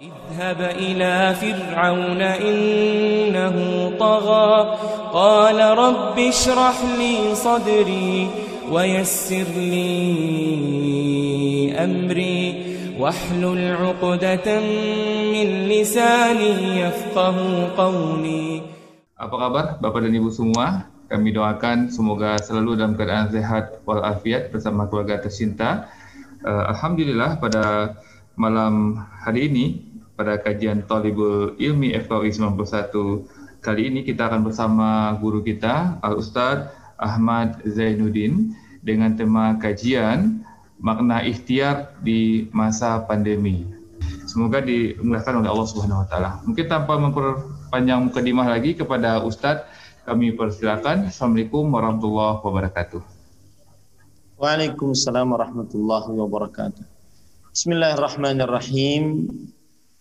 اذهب إلى فرعون إنه طغى قال رب اشرح لي صدري ويسر لي أمري واحلل عقدة من لساني يفقه قولي Apa kabar Bapak dan Ibu semua? Kami doakan semoga selalu dalam keadaan sehat walafiat bersama keluarga tercinta. Uh, Alhamdulillah pada malam hari ini pada kajian Talibul Ilmi FKUI 91 kali ini kita akan bersama guru kita Al Ustaz Ahmad Zainuddin dengan tema kajian makna ikhtiar di masa pandemi. Semoga dimudahkan oleh Allah Subhanahu wa taala. Mungkin tanpa memperpanjang mukadimah lagi kepada Ustadz kami persilakan. Assalamualaikum warahmatullahi wabarakatuh. Waalaikumsalam warahmatullahi wabarakatuh. Bismillahirrahmanirrahim.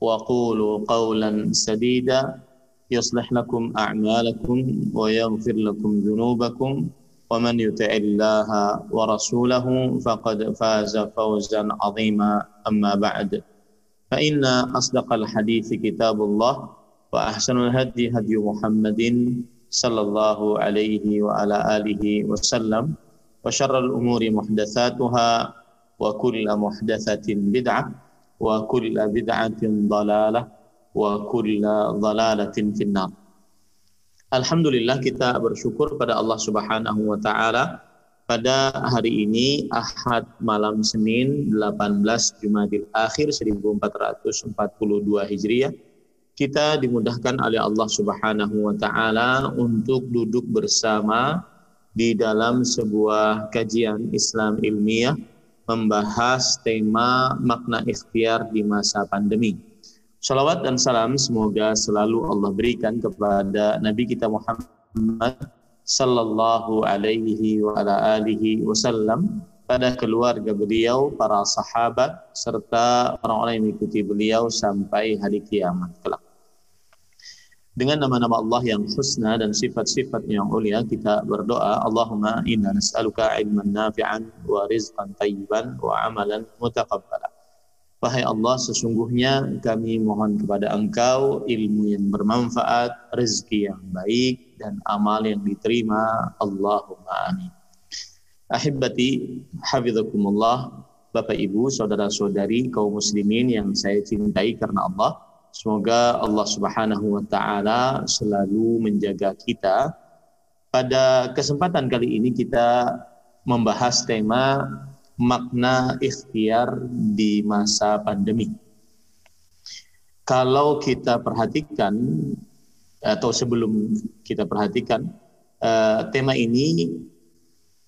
وقولوا قولا سديدا. يصلح لكم أعمالكم ويغفر لكم ذنوبكم. ومن يطع الله ورسوله فقد فاز فوزا عظيما. أما بعد فإن أصدق الحديث كتاب الله وأحسن الهدي هدي محمد صلى الله عليه وعلى آله وسلم. وشر الأمور محدثاتها وكل محدثة بدعة. wa kulla bid'atin dalalah wa kulla dalalatin finnar. Alhamdulillah kita bersyukur pada Allah Subhanahu wa taala. Pada hari ini Ahad malam Senin 18 Jumadil Akhir 1442 Hijriah. Kita dimudahkan oleh Allah Subhanahu wa taala untuk duduk bersama di dalam sebuah kajian Islam ilmiah membahas tema makna ikhtiar di masa pandemi. Salawat dan salam semoga selalu Allah berikan kepada Nabi kita Muhammad sallallahu alaihi wa ala alihi wasallam pada keluarga beliau, para sahabat serta orang-orang yang mengikuti beliau sampai hari kiamat kelak. Dengan nama-nama Allah yang husna dan sifat-sifat yang mulia kita berdoa, Allahumma inna nas'aluka ilman nafi'an wa rizqan tayyiban wa amalan mutaqabbala. Wahai Allah, sesungguhnya kami mohon kepada Engkau ilmu yang bermanfaat, rezeki yang baik, dan amal yang diterima. Allahumma amin. Ahibati, hafizakumullah, Bapak Ibu, saudara-saudari, kaum muslimin yang saya cintai karena Allah. Semoga Allah Subhanahu wa taala selalu menjaga kita. Pada kesempatan kali ini kita membahas tema makna ikhtiar di masa pandemi. Kalau kita perhatikan atau sebelum kita perhatikan tema ini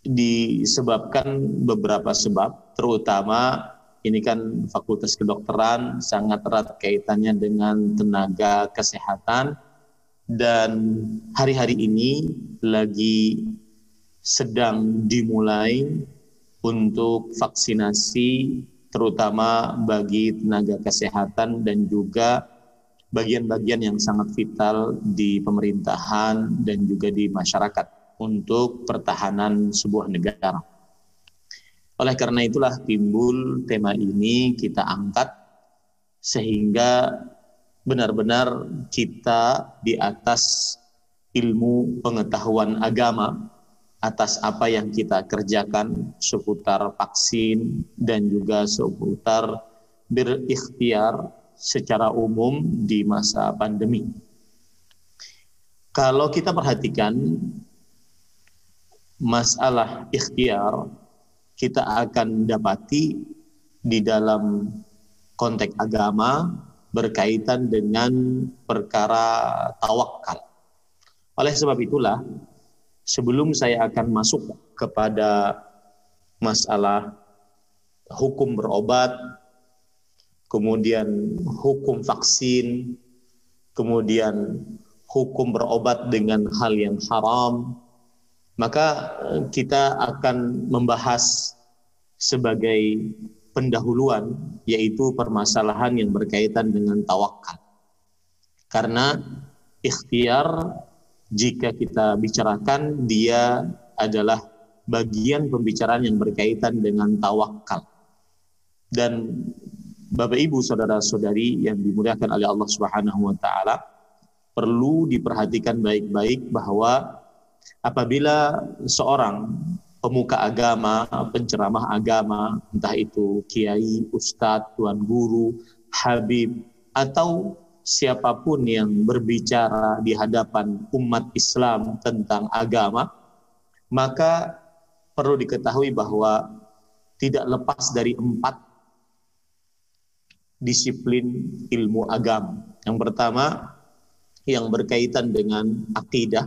disebabkan beberapa sebab, terutama ini kan fakultas kedokteran sangat erat kaitannya dengan tenaga kesehatan dan hari-hari ini lagi sedang dimulai untuk vaksinasi terutama bagi tenaga kesehatan dan juga bagian-bagian yang sangat vital di pemerintahan dan juga di masyarakat untuk pertahanan sebuah negara. Oleh karena itulah timbul tema ini kita angkat sehingga benar-benar kita di atas ilmu pengetahuan agama atas apa yang kita kerjakan seputar vaksin dan juga seputar berikhtiar secara umum di masa pandemi. Kalau kita perhatikan masalah ikhtiar, kita akan dapati di dalam konteks agama berkaitan dengan perkara tawakal. Oleh sebab itulah, sebelum saya akan masuk kepada masalah hukum berobat, kemudian hukum vaksin, kemudian hukum berobat dengan hal yang haram, maka eh, kita akan membahas sebagai pendahuluan yaitu permasalahan yang berkaitan dengan tawakal. Karena ikhtiar jika kita bicarakan dia adalah bagian pembicaraan yang berkaitan dengan tawakal. Dan Bapak Ibu saudara-saudari yang dimuliakan oleh Allah Subhanahu wa taala perlu diperhatikan baik-baik bahwa apabila seorang pemuka agama, penceramah agama, entah itu kiai, ustadz, tuan guru, habib, atau siapa pun yang berbicara di hadapan umat Islam tentang agama, maka perlu diketahui bahwa tidak lepas dari empat disiplin ilmu agama. Yang pertama, yang berkaitan dengan akidah,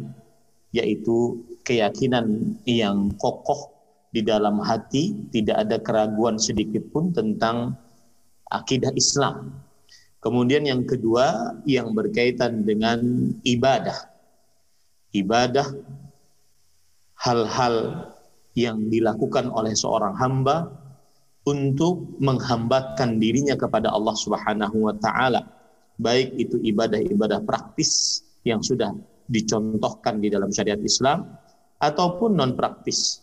yaitu keyakinan yang kokoh di dalam hati, tidak ada keraguan sedikit pun tentang akidah Islam. Kemudian yang kedua yang berkaitan dengan ibadah. Ibadah hal-hal yang dilakukan oleh seorang hamba untuk menghambakan dirinya kepada Allah Subhanahu wa taala. Baik itu ibadah-ibadah praktis yang sudah dicontohkan di dalam syariat Islam ataupun non praktis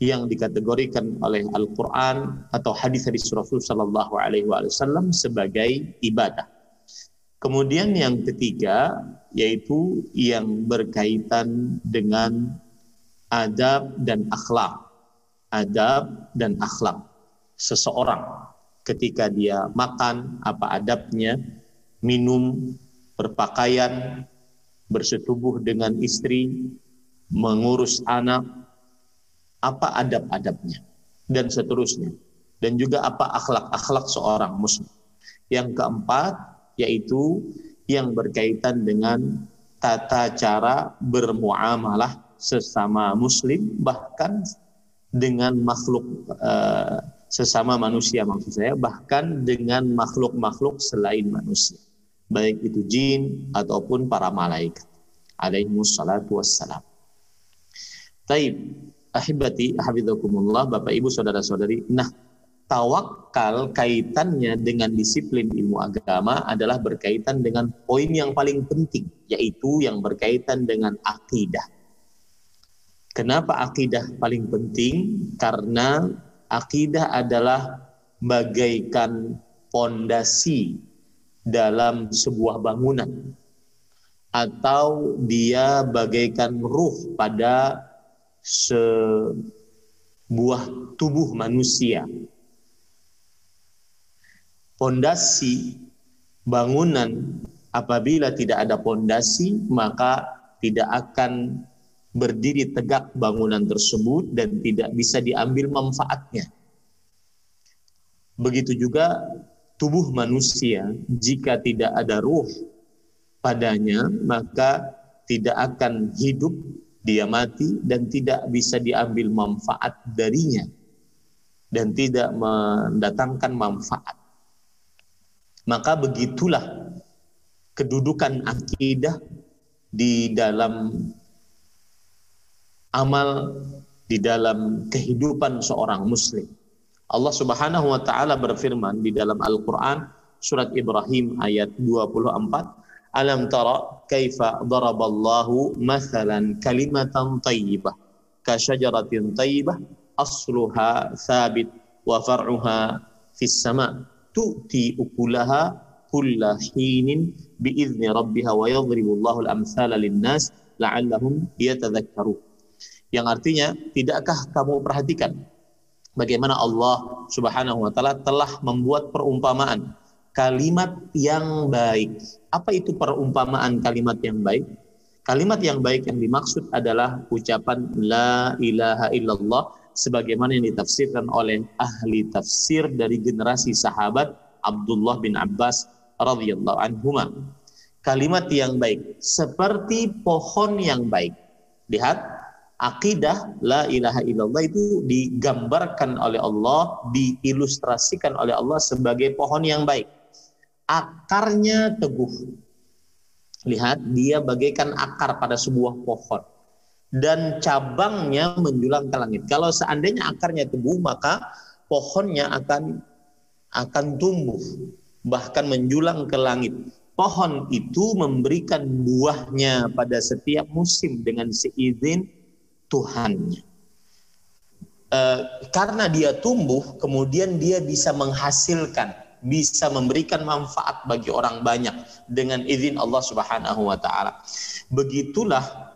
yang dikategorikan oleh Al-Quran atau hadis-hadis Rasul Sallallahu Alaihi Wasallam sebagai ibadah. Kemudian yang ketiga yaitu yang berkaitan dengan adab dan akhlak. Adab dan akhlak seseorang ketika dia makan apa adabnya, minum, berpakaian, bersetubuh dengan istri, mengurus anak, apa adab-adabnya, dan seterusnya. Dan juga apa akhlak-akhlak seorang muslim. Yang keempat, yaitu yang berkaitan dengan tata cara bermuamalah sesama muslim, bahkan dengan makhluk uh, sesama manusia maksud saya, bahkan dengan makhluk-makhluk selain manusia. Baik itu jin ataupun para malaikat. Alaihimus salatu wassalam. Taib, ahibati, hafizakumullah, Bapak Ibu saudara-saudari. Nah, tawakal kaitannya dengan disiplin ilmu agama adalah berkaitan dengan poin yang paling penting, yaitu yang berkaitan dengan akidah. Kenapa akidah paling penting? Karena akidah adalah bagaikan pondasi dalam sebuah bangunan atau dia bagaikan ruh pada sebuah tubuh manusia. Pondasi bangunan apabila tidak ada pondasi maka tidak akan berdiri tegak bangunan tersebut dan tidak bisa diambil manfaatnya. Begitu juga tubuh manusia jika tidak ada ruh padanya maka tidak akan hidup dia mati dan tidak bisa diambil manfaat darinya dan tidak mendatangkan manfaat. Maka begitulah kedudukan akidah di dalam amal di dalam kehidupan seorang muslim. Allah Subhanahu wa taala berfirman di dalam Al-Qur'an surat Ibrahim ayat 24 Alam tara kaifa daraballahu mathalan kalimatan tayyibah ka syajaratin tayyibah asluha thabit wa far'uha fis sama tu'ti ukulaha kulla hinin biizni rabbiha wa yadribu Allahu al-amthala lin-nas la'allahum yatadhakkarun. Yang artinya, tidakkah kamu perhatikan bagaimana Allah Subhanahu wa taala telah membuat perumpamaan kalimat yang baik. Apa itu perumpamaan kalimat yang baik? Kalimat yang baik yang dimaksud adalah ucapan la ilaha illallah sebagaimana yang ditafsirkan oleh ahli tafsir dari generasi sahabat Abdullah bin Abbas radhiyallahu anhuma. Kalimat yang baik seperti pohon yang baik. Lihat akidah la ilaha illallah itu digambarkan oleh Allah, diilustrasikan oleh Allah sebagai pohon yang baik. Akarnya teguh. Lihat, dia bagaikan akar pada sebuah pohon dan cabangnya menjulang ke langit. Kalau seandainya akarnya teguh, maka pohonnya akan akan tumbuh bahkan menjulang ke langit. Pohon itu memberikan buahnya pada setiap musim dengan seizin Tuhannya. E, karena dia tumbuh, kemudian dia bisa menghasilkan, bisa memberikan manfaat bagi orang banyak dengan izin Allah Subhanahu wa taala. Begitulah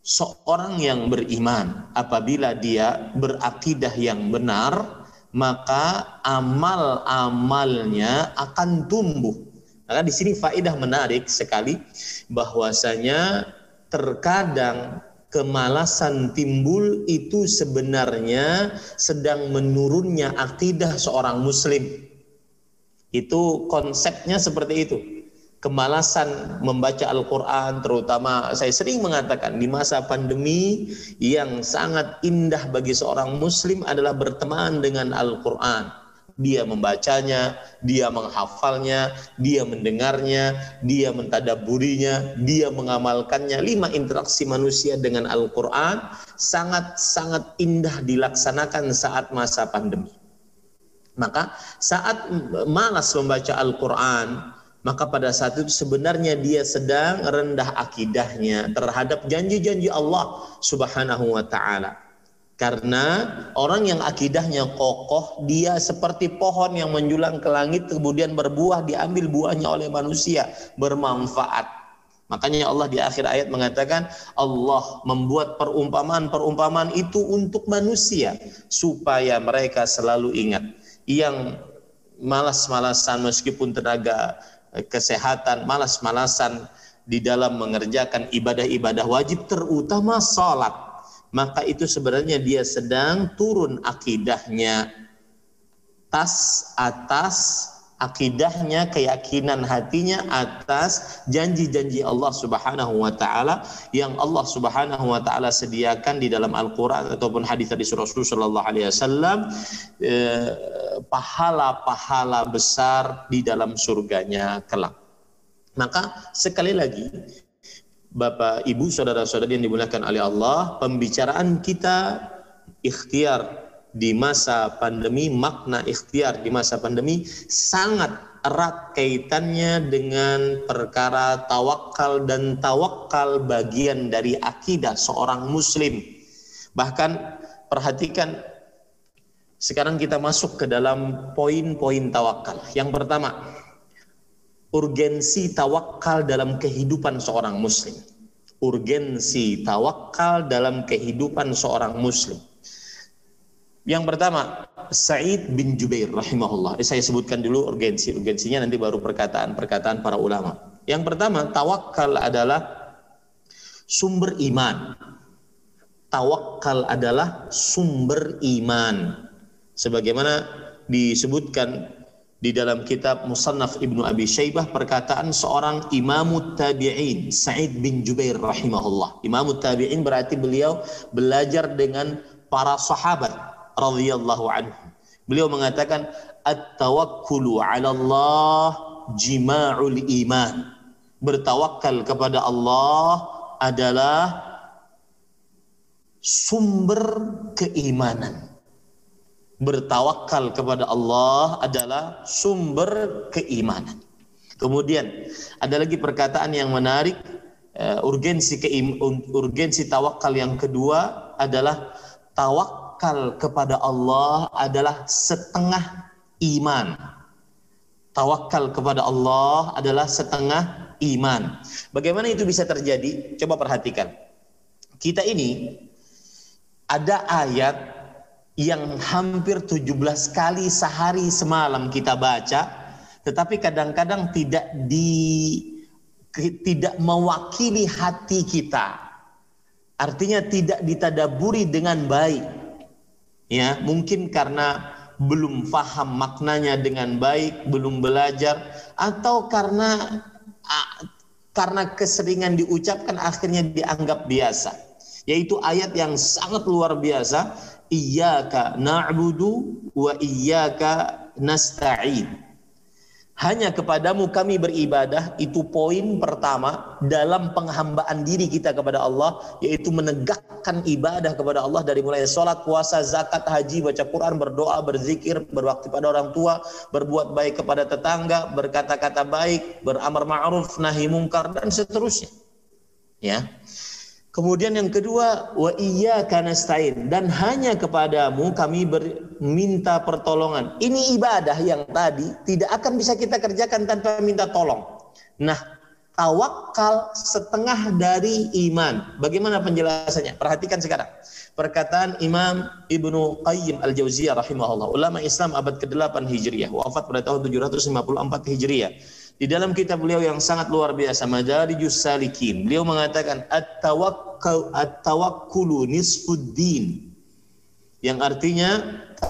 seorang yang beriman apabila dia berakidah yang benar maka amal-amalnya akan tumbuh. Maka di sini faidah menarik sekali bahwasanya terkadang kemalasan timbul itu sebenarnya sedang menurunnya akidah seorang muslim. Itu konsepnya seperti itu kemalasan membaca Al-Quran terutama saya sering mengatakan di masa pandemi yang sangat indah bagi seorang muslim adalah berteman dengan Al-Quran dia membacanya, dia menghafalnya, dia mendengarnya, dia mentadaburinya, dia mengamalkannya. Lima interaksi manusia dengan Al-Quran sangat-sangat indah dilaksanakan saat masa pandemi. Maka saat malas membaca Al-Quran, maka pada saat itu sebenarnya dia sedang rendah akidahnya terhadap janji-janji Allah Subhanahu wa taala. Karena orang yang akidahnya kokoh, dia seperti pohon yang menjulang ke langit kemudian berbuah diambil buahnya oleh manusia, bermanfaat. Makanya Allah di akhir ayat mengatakan Allah membuat perumpamaan-perumpamaan itu untuk manusia supaya mereka selalu ingat. Yang malas-malasan meskipun tenaga kesehatan, malas-malasan di dalam mengerjakan ibadah-ibadah wajib terutama salat, maka itu sebenarnya dia sedang turun akidahnya tas atas akidahnya, keyakinan hatinya atas janji-janji Allah Subhanahu wa taala yang Allah Subhanahu wa taala sediakan di dalam Al-Qur'an ataupun hadis dari Rasulullah sallallahu alaihi wasallam eh, pahala-pahala besar di dalam surganya kelak. Maka sekali lagi Bapak, Ibu, saudara-saudari yang dimuliakan oleh Allah, pembicaraan kita ikhtiar di masa pandemi, makna ikhtiar di masa pandemi sangat erat kaitannya dengan perkara tawakal dan tawakal bagian dari akidah seorang muslim. Bahkan perhatikan sekarang kita masuk ke dalam poin-poin tawakal. Yang pertama, urgensi tawakal dalam kehidupan seorang muslim. Urgensi tawakal dalam kehidupan seorang muslim. Yang pertama, Sa'id bin Jubair rahimahullah. Saya sebutkan dulu urgensi. Urgensinya nanti baru perkataan-perkataan para ulama. Yang pertama, tawakal adalah sumber iman. Tawakal adalah sumber iman. Sebagaimana disebutkan di dalam kitab Musannaf Ibnu Abi Syaibah perkataan seorang imamut tabi'in Sa'id bin Jubair rahimahullah. Imamut tabi'in berarti beliau belajar dengan para sahabat radhiyallahu anhu. Beliau mengatakan at-tawakkulu 'ala Allah jima'ul iman. Bertawakal kepada Allah adalah sumber keimanan. Bertawakal kepada Allah adalah sumber keimanan. Kemudian ada lagi perkataan yang menarik uh, urgensi urgensi tawakal yang kedua adalah tawakal kepada Allah adalah setengah iman. Tawakal kepada Allah adalah setengah iman. Bagaimana itu bisa terjadi? Coba perhatikan. Kita ini ada ayat yang hampir 17 kali sehari semalam kita baca, tetapi kadang-kadang tidak di tidak mewakili hati kita. Artinya tidak ditadaburi dengan baik. Ya, mungkin karena belum faham maknanya dengan baik, belum belajar atau karena karena keseringan diucapkan akhirnya dianggap biasa. Yaitu ayat yang sangat luar biasa, iyyaka na'budu wa iyyaka nasta'in hanya kepadamu kami beribadah itu poin pertama dalam penghambaan diri kita kepada Allah yaitu menegakkan ibadah kepada Allah dari mulai sholat, puasa, zakat, haji, baca Quran, berdoa, berzikir, berbakti pada orang tua, berbuat baik kepada tetangga, berkata-kata baik, beramar ma'ruf, nahi mungkar dan seterusnya. Ya. Kemudian yang kedua, wa iyyaka nasta'in dan hanya kepadamu kami minta pertolongan. Ini ibadah yang tadi tidak akan bisa kita kerjakan tanpa minta tolong. Nah, tawakal setengah dari iman. Bagaimana penjelasannya? Perhatikan sekarang. Perkataan Imam Ibnu Qayyim Al-Jauziyah rahimahullah, ulama Islam abad ke-8 Hijriah, wafat pada tahun 754 Hijriah. Di dalam kitab beliau yang sangat luar biasa, Madarijus Salikin, beliau mengatakan at-tawakkul at-tawakkulu nisfuddin. Yang artinya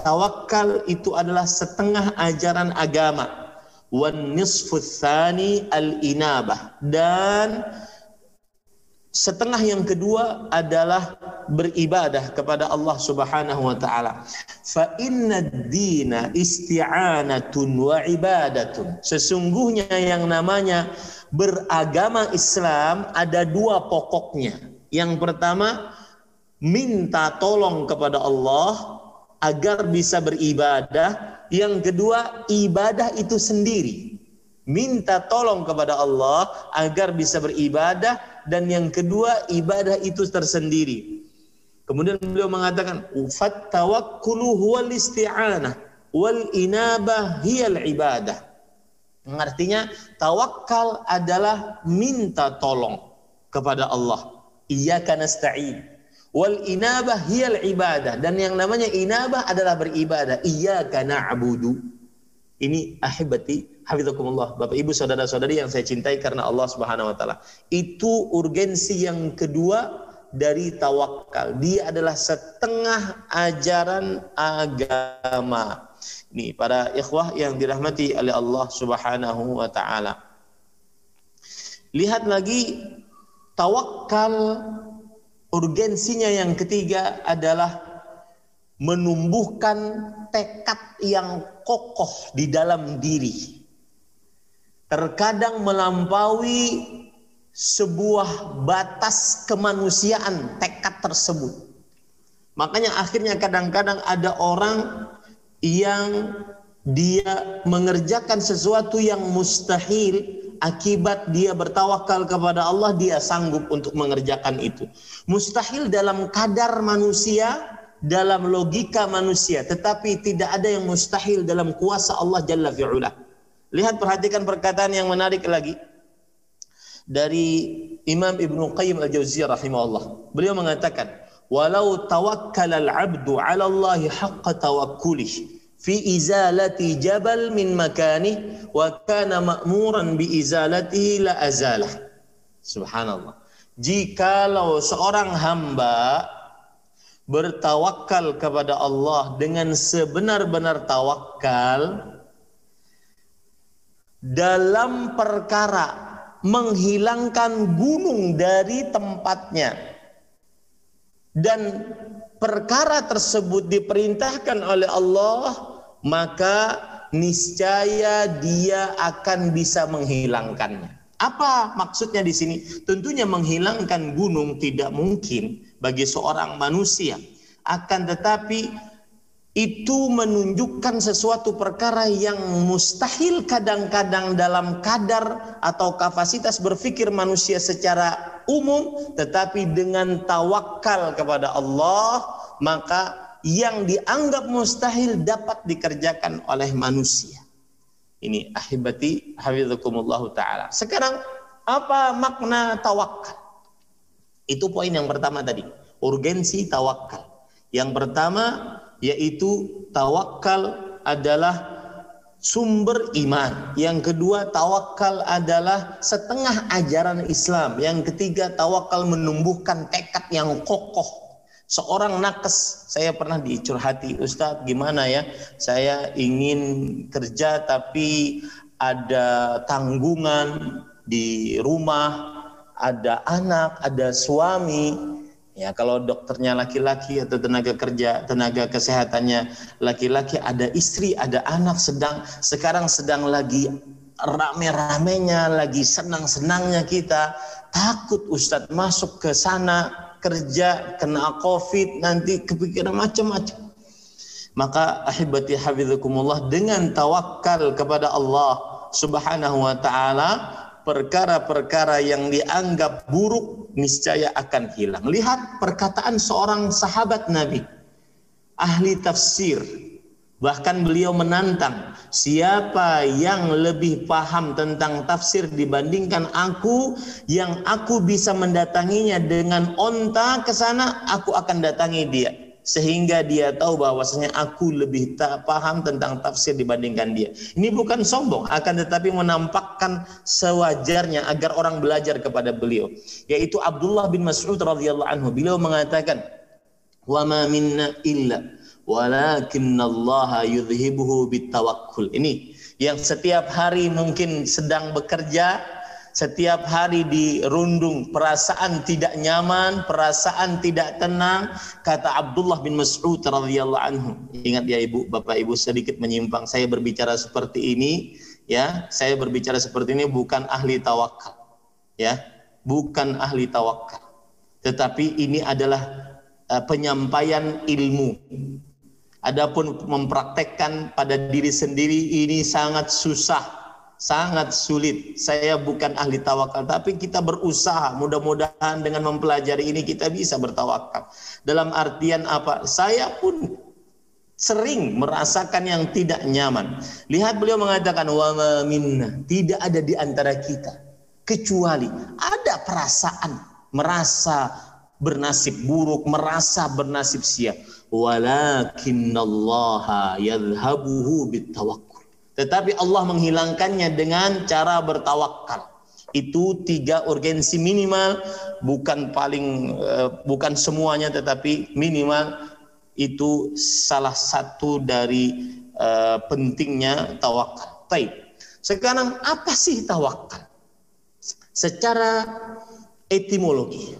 tawakal itu adalah setengah ajaran agama. Wan nisfu al-inabah dan Setengah yang kedua adalah beribadah kepada Allah Subhanahu wa taala. Fa inna dina isti'anatun wa ibadatun. Sesungguhnya yang namanya beragama Islam ada dua pokoknya. Yang pertama minta tolong kepada Allah agar bisa beribadah. Yang kedua ibadah itu sendiri. Minta tolong kepada Allah agar bisa beribadah dan yang kedua ibadah itu tersendiri. Kemudian beliau mengatakan fat tawakkulu huwal isti'anah wal inabah hiyal ibadah. Artinya tawakal adalah minta tolong kepada Allah. Iyyaka nasta'in. Wal inabah hiyal ibadah dan yang namanya inabah adalah beribadah. Iyyaka na'budu. Ini ahibati Hafizakumullah, Bapak Ibu saudara-saudari yang saya cintai karena Allah Subhanahu wa taala. Itu urgensi yang kedua dari tawakal. Dia adalah setengah ajaran agama. Ini para ikhwah yang dirahmati oleh Allah Subhanahu wa taala. Lihat lagi tawakal urgensinya yang ketiga adalah menumbuhkan tekad yang kokoh di dalam diri terkadang melampaui sebuah batas kemanusiaan tekad tersebut. Makanya akhirnya kadang-kadang ada orang yang dia mengerjakan sesuatu yang mustahil akibat dia bertawakal kepada Allah dia sanggup untuk mengerjakan itu. Mustahil dalam kadar manusia, dalam logika manusia, tetapi tidak ada yang mustahil dalam kuasa Allah Jalla fi'ula. Lihat perhatikan perkataan yang menarik lagi dari Imam Ibnu Qayyim Al-Jauziyah rahimahullah. Beliau mengatakan, "Walau tawakkala al-'abdu 'ala Allah haqqa tawakkulih fi izalati jabal min makani wa kana ma'muran bi izalatihi la azalah." Subhanallah. Jikalau seorang hamba bertawakal kepada Allah dengan sebenar-benar tawakal, dalam perkara menghilangkan gunung dari tempatnya dan perkara tersebut diperintahkan oleh Allah maka niscaya dia akan bisa menghilangkannya. Apa maksudnya di sini? Tentunya menghilangkan gunung tidak mungkin bagi seorang manusia. Akan tetapi itu menunjukkan sesuatu perkara yang mustahil kadang-kadang dalam kadar atau kapasitas berpikir manusia secara umum tetapi dengan tawakal kepada Allah maka yang dianggap mustahil dapat dikerjakan oleh manusia ini ahibati hafizakumullah taala sekarang apa makna tawakal itu poin yang pertama tadi urgensi tawakal yang pertama yaitu tawakal adalah sumber iman. Yang kedua, tawakal adalah setengah ajaran Islam. Yang ketiga, tawakal menumbuhkan tekad yang kokoh. Seorang nakes, saya pernah dicurhati, Ustadz gimana ya, saya ingin kerja tapi ada tanggungan di rumah, ada anak, ada suami, Ya, kalau dokternya laki-laki atau tenaga kerja, tenaga kesehatannya laki-laki, ada istri, ada anak sedang sekarang sedang lagi rame-ramenya, lagi senang-senangnya kita, takut Ustadz masuk ke sana kerja kena Covid nanti kepikiran macam-macam. Maka ahibati hafizakumullah dengan tawakal kepada Allah Subhanahu wa taala perkara-perkara yang dianggap buruk niscaya akan hilang. Lihat perkataan seorang sahabat Nabi, ahli tafsir. Bahkan beliau menantang, siapa yang lebih paham tentang tafsir dibandingkan aku, yang aku bisa mendatanginya dengan onta ke sana, aku akan datangi dia sehingga dia tahu bahwasanya aku lebih tak paham tentang tafsir dibandingkan dia. Ini bukan sombong, akan tetapi menampakkan sewajarnya agar orang belajar kepada beliau. Yaitu Abdullah bin Mas'ud radhiyallahu anhu. Beliau mengatakan, "Wa ma minna illa walakinna Allah yudhibuhu bitawakkul." Ini yang setiap hari mungkin sedang bekerja setiap hari dirundung perasaan tidak nyaman, perasaan tidak tenang, kata Abdullah bin Mas'ud radhiyallahu anhu. Ingat ya Ibu, Bapak Ibu sedikit menyimpang. Saya berbicara seperti ini, ya. Saya berbicara seperti ini bukan ahli tawakal. Ya, bukan ahli tawakal. Tetapi ini adalah uh, penyampaian ilmu. Adapun mempraktekkan pada diri sendiri ini sangat susah sangat sulit. Saya bukan ahli tawakal, tapi kita berusaha. Mudah-mudahan dengan mempelajari ini kita bisa bertawakal. Dalam artian apa? Saya pun sering merasakan yang tidak nyaman. Lihat beliau mengatakan wa minna, tidak ada di antara kita kecuali ada perasaan merasa bernasib buruk, merasa bernasib siap. Bitawakkul tetapi Allah menghilangkannya dengan cara bertawakal. Itu tiga urgensi minimal, bukan paling, eh, bukan semuanya, tetapi minimal itu salah satu dari uh, pentingnya tawakal. Baik. Sekarang apa sih tawakal? Secara etimologi.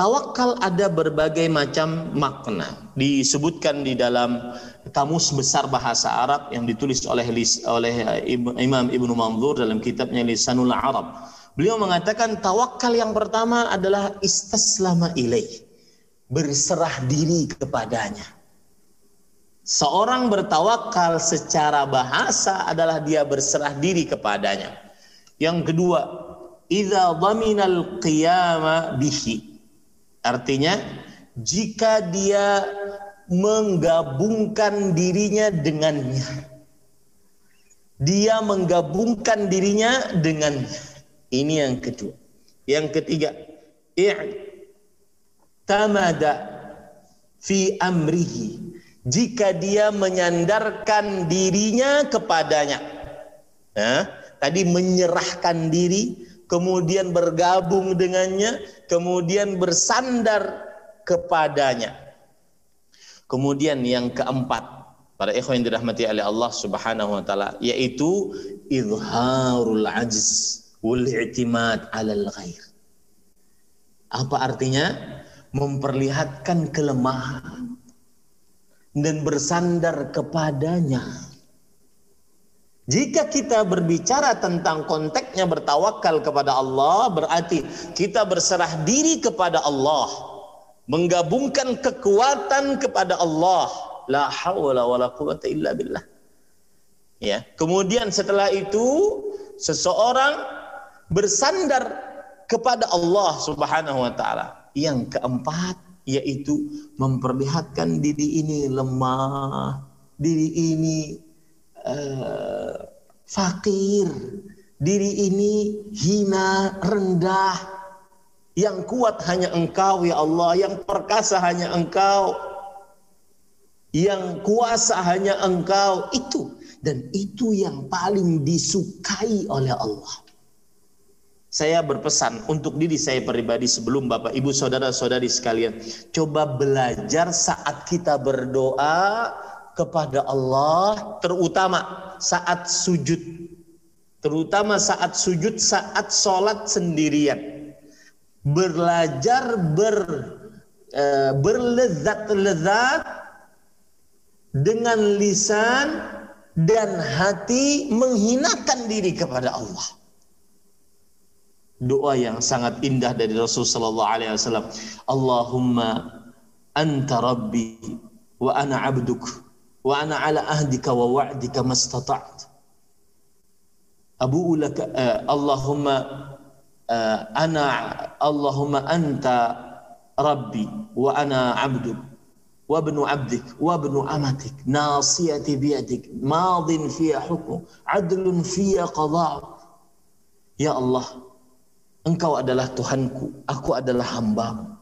Tawakal ada berbagai macam makna. Disebutkan di dalam kamus besar bahasa Arab yang ditulis oleh oleh Imam Ibnu Manzur dalam kitabnya Lisanul Arab. Beliau mengatakan tawakal yang pertama adalah istaslama ilaih. Berserah diri kepadanya. Seorang bertawakal secara bahasa adalah dia berserah diri kepadanya. Yang kedua, idza dhaminal qiyama bihi Artinya jika dia menggabungkan dirinya dengannya. Dia menggabungkan dirinya dengannya. Ini yang kedua. Yang ketiga, i'tamada fi amrihi. Jika dia menyandarkan dirinya kepadanya. Nah, tadi menyerahkan diri, kemudian bergabung dengannya, kemudian bersandar kepadanya. Kemudian yang keempat, para ikhwan yang dirahmati oleh Allah Subhanahu wa taala, yaitu izharul ajz wal i'timad 'alal ghair. Apa artinya? Memperlihatkan kelemahan dan bersandar kepadanya jika kita berbicara tentang konteksnya bertawakal kepada Allah, berarti kita berserah diri kepada Allah, menggabungkan kekuatan kepada Allah. La haula wala quwata illa billah. Ya, kemudian setelah itu seseorang bersandar kepada Allah Subhanahu wa taala. Yang keempat yaitu memperlihatkan diri ini lemah, diri ini uh, fakir, diri ini hina, rendah. Yang kuat hanya engkau ya Allah, yang perkasa hanya engkau. Yang kuasa hanya engkau itu. Dan itu yang paling disukai oleh Allah. Saya berpesan untuk diri saya pribadi sebelum Bapak Ibu Saudara-saudari sekalian, coba belajar saat kita berdoa kepada Allah terutama saat sujud. Terutama saat sujud, saat sholat sendirian. Belajar ber e, berlezat-lezat dengan lisan dan hati menghinakan diri kepada Allah doa yang sangat indah dari Rasul sallallahu alaihi wasallam. Allahumma anta rabbi wa ana 'abduk wa ana 'ala ahdika wa wa'dika mastata'tu. Abu laka uh, Allahumma uh, ana Allahumma anta rabbi wa ana 'abduk wa ibnu 'abdik wa ibnu amatik nasiyati biyadik madin fiya hukmu adlun fiya qada'u Ya Allah Engkau adalah Tuhanku, aku adalah hambamu.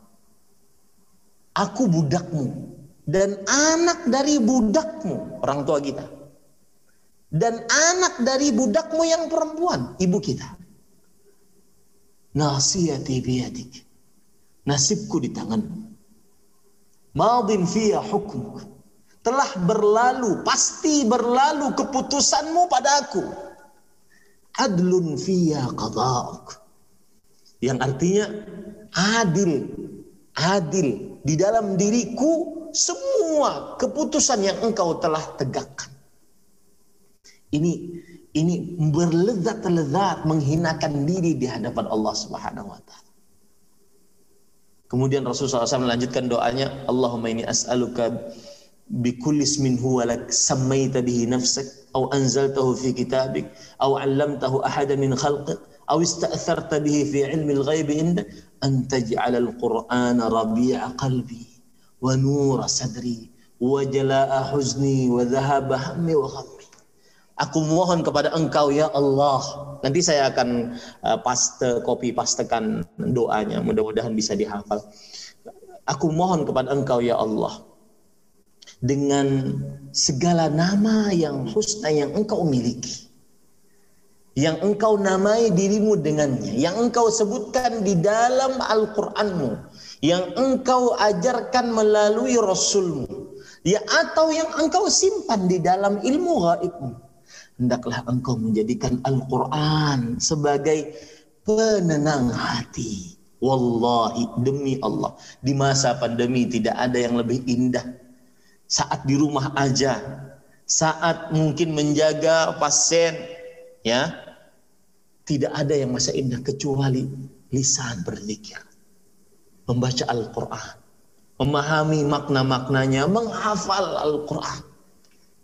Aku budakmu dan anak dari budakmu, orang tua kita. Dan anak dari budakmu yang perempuan, ibu kita. Nasiyati biyadik. Nasibku di tanganmu. Madin fiya hukmuk. Telah berlalu, pasti berlalu keputusanmu padaku. Adlun fiya qada'uk yang artinya adil adil di dalam diriku semua keputusan yang engkau telah tegakkan ini ini berlezat-lezat menghinakan diri di hadapan Allah Subhanahu wa taala. Kemudian Rasulullah SAW melanjutkan doanya, Allahumma ini as'aluka bikulli ismin huwa lak sammaita bihi nafsak au anzaltahu fi kitabik au 'allamtahu ahada min khalqik أو استأثرت به في علم الغيب عندك أن تجعل القرآن ربيع قلبي wa nura sadri wa jala'a huzni wa dhahaba hammi wa ghammi. Aku mohon kepada Engkau ya Allah. Nanti saya akan uh, paste copy pastekan doanya, mudah-mudahan bisa dihafal. Aku mohon kepada Engkau ya Allah dengan segala nama yang husna yang engkau miliki. Yang engkau namai dirimu dengannya. Yang engkau sebutkan di dalam Al-Quranmu yang engkau ajarkan melalui Rasulmu, ya atau yang engkau simpan di dalam ilmu gaibmu. Hendaklah engkau menjadikan Al-Quran sebagai penenang hati. Wallahi demi Allah di masa pandemi tidak ada yang lebih indah saat di rumah aja saat mungkin menjaga pasien ya tidak ada yang masa indah kecuali lisan berzikir. Membaca Al-Quran. Memahami makna-maknanya. Menghafal Al-Quran.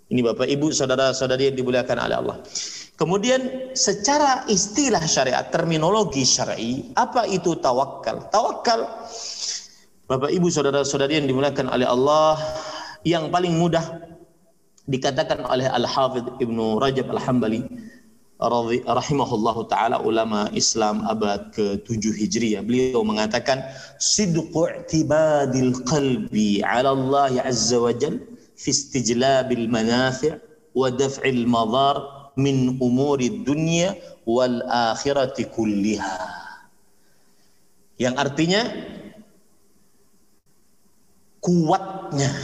Ini Bapak Ibu, saudara-saudari yang dimuliakan oleh Allah. Kemudian secara istilah syariat, terminologi syar'i, apa itu tawakal? Tawakal, Bapak Ibu, saudara-saudari yang dimuliakan oleh Allah, yang paling mudah dikatakan oleh Al-Hafidh Ibnu Rajab Al-Hambali rahimahullahu taala ulama Islam abad ke-7 Hijriah beliau mengatakan sidqu i'tibadil qalbi 'ala Allah azza wa jal fi istijlabil manafi' wa daf'il madar min umuri dunya wal akhirati kulliha. Yang artinya kuatnya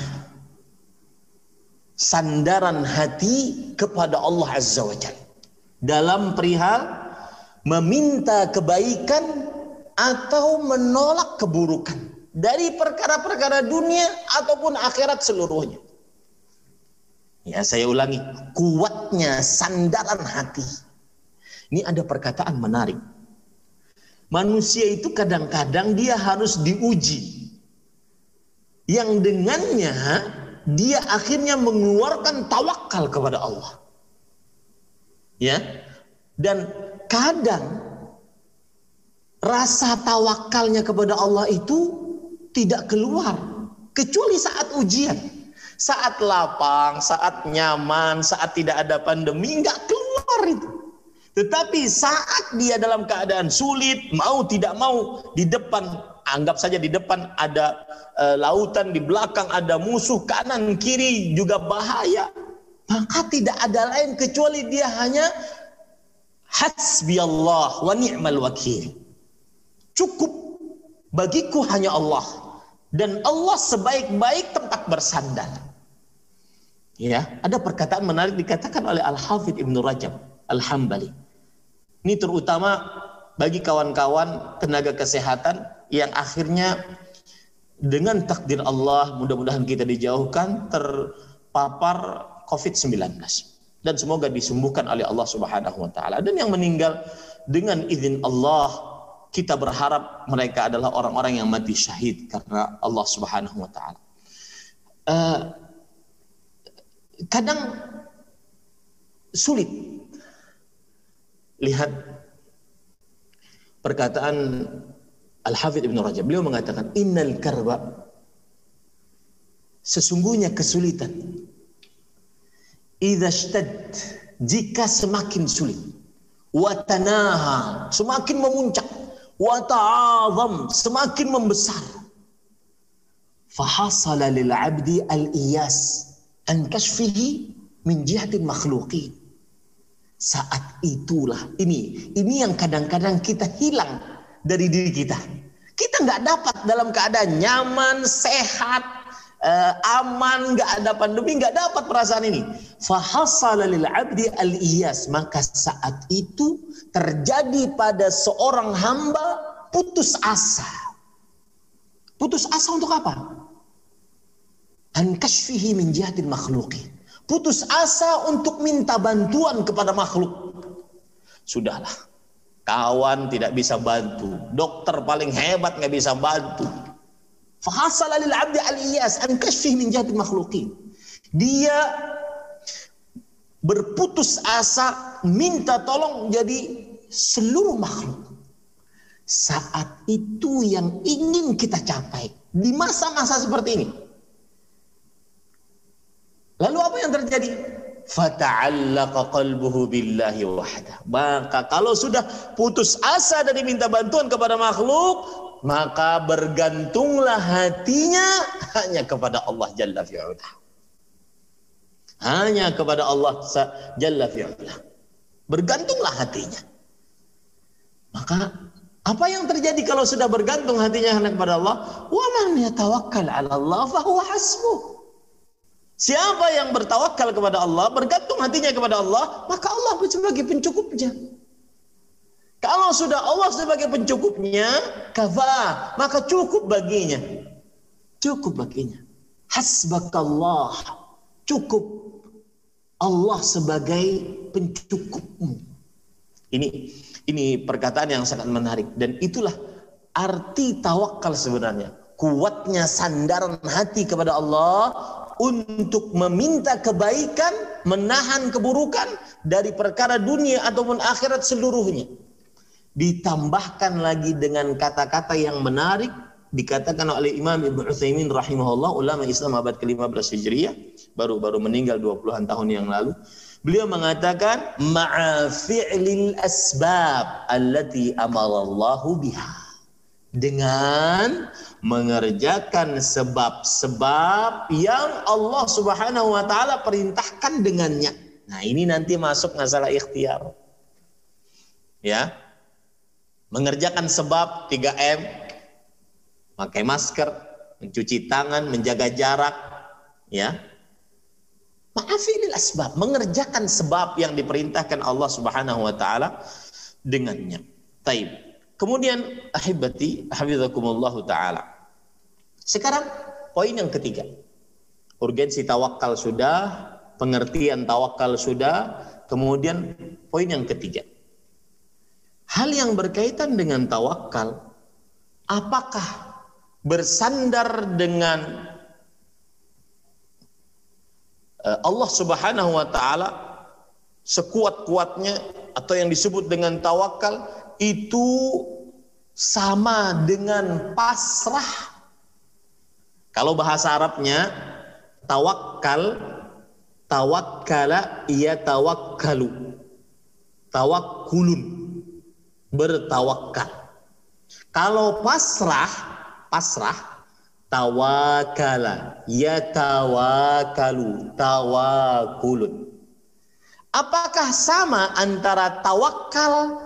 sandaran hati kepada Allah azza wa jalla dalam perihal meminta kebaikan atau menolak keburukan dari perkara-perkara dunia ataupun akhirat seluruhnya. Ya, saya ulangi, kuatnya sandaran hati. Ini ada perkataan menarik. Manusia itu kadang-kadang dia harus diuji. Yang dengannya dia akhirnya mengeluarkan tawakal kepada Allah ya. Dan kadang rasa tawakalnya kepada Allah itu tidak keluar kecuali saat ujian. Saat lapang saat nyaman saat tidak ada pandemi nggak keluar itu. Tetapi saat dia dalam keadaan sulit mau tidak mau di depan Anggap saja di depan ada uh, lautan, di belakang ada musuh, kanan kiri juga bahaya. Maka tidak ada lain kecuali dia hanya hasbi Allah wa ni'mal wakil. Cukup bagiku hanya Allah dan Allah sebaik-baik tempat bersandar. Ya, ada perkataan menarik dikatakan oleh Al-Hafidh Ibnu Rajab Al-Hambali. Ini terutama bagi kawan-kawan tenaga kesehatan yang akhirnya dengan takdir Allah mudah-mudahan kita dijauhkan terpapar COVID-19 dan semoga disembuhkan oleh Allah Subhanahu wa taala dan yang meninggal dengan izin Allah kita berharap mereka adalah orang-orang yang mati syahid karena Allah Subhanahu wa taala. Uh, kadang sulit lihat perkataan Al-Hafidh Ibn Rajab. Beliau mengatakan, Innal karba, sesungguhnya kesulitan, idha shtad, jika semakin sulit, watanaha, semakin memuncak, wata'azam, semakin membesar, fahasala lil abdi al-iyas, an kashfihi min jihatin makhluqin. Saat itulah ini ini yang kadang-kadang kita hilang dari diri kita. Kita nggak dapat dalam keadaan nyaman sehat uh, aman nggak ada pandemi nggak dapat perasaan ini. Fahasala lil abdi al iyas. Maka saat itu terjadi pada seorang hamba putus asa. Putus asa untuk apa? An kashfihi min makhluqin putus asa untuk minta bantuan kepada makhluk. Sudahlah, kawan tidak bisa bantu, dokter paling hebat nggak bisa bantu. Fahasal lil abdi al-iyas an kashfih min jahati makhluqin. Dia berputus asa minta tolong jadi seluruh makhluk. Saat itu yang ingin kita capai di masa-masa seperti ini Lalu apa yang terjadi? Fata'allaqa qalbuhu billahi wahda. Maka kalau sudah putus asa dari minta bantuan kepada makhluk, maka bergantunglah hatinya hanya kepada Allah Jalla fi'ula. Hanya kepada Allah Jalla fi'ula. Bergantunglah hatinya. Maka apa yang terjadi kalau sudah bergantung hatinya hanya kepada Allah? Wa man yatawakkal 'ala Allah fa huwa hasbuh. Siapa yang bertawakal kepada Allah, bergantung hatinya kepada Allah, maka Allah sebagai pencukupnya. Kalau sudah Allah sebagai pencukupnya, kafa, maka cukup baginya. Cukup baginya. Hasbakallah. Cukup Allah sebagai pencukupmu. Ini ini perkataan yang sangat menarik dan itulah arti tawakal sebenarnya. Kuatnya sandaran hati kepada Allah untuk meminta kebaikan, menahan keburukan dari perkara dunia ataupun akhirat seluruhnya. Ditambahkan lagi dengan kata-kata yang menarik dikatakan oleh Imam Ibnu Utsaimin rahimahullah ulama Islam abad ke-15 Hijriah baru-baru meninggal 20-an tahun yang lalu. Beliau mengatakan ma'a fi'lil asbab allati amarallahu biha. Dengan mengerjakan sebab-sebab yang Allah Subhanahu wa taala perintahkan dengannya. Nah, ini nanti masuk masalah ikhtiar. Ya. Mengerjakan sebab 3M pakai masker, mencuci tangan, menjaga jarak, ya. Ma'afilil asbab, mengerjakan sebab yang diperintahkan Allah Subhanahu wa taala dengannya. Taib. Kemudian ahibati hafizakumullah taala. Sekarang poin yang ketiga. Urgensi tawakal sudah, pengertian tawakal sudah, kemudian poin yang ketiga. Hal yang berkaitan dengan tawakal, apakah bersandar dengan eh, Allah Subhanahu wa taala sekuat-kuatnya atau yang disebut dengan tawakal itu sama dengan pasrah. Kalau bahasa Arabnya tawakal, tawakkala ia tawakkalu. Tawakkulun, bertawakal. Kalau pasrah pasrah tawakala yatawakalu tawakulun. Apakah sama antara tawakal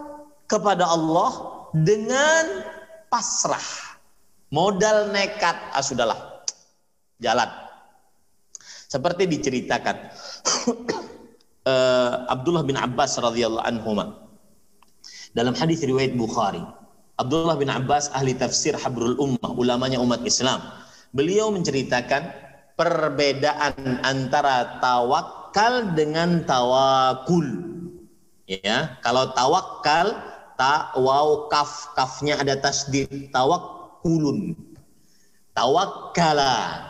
kepada Allah dengan pasrah? Modal nekat ah sudahlah. Jalan. Seperti diceritakan uh, Abdullah bin Abbas radhiyallahu anhu dalam hadis riwayat Bukhari Abdullah bin Abbas ahli tafsir Habrul Ummah, ulamanya umat Islam. Beliau menceritakan perbedaan antara tawakal dengan tawakul. Ya, kalau tawakal ta waw kaf kafnya ada tasdid tawakulun. Tawakkala.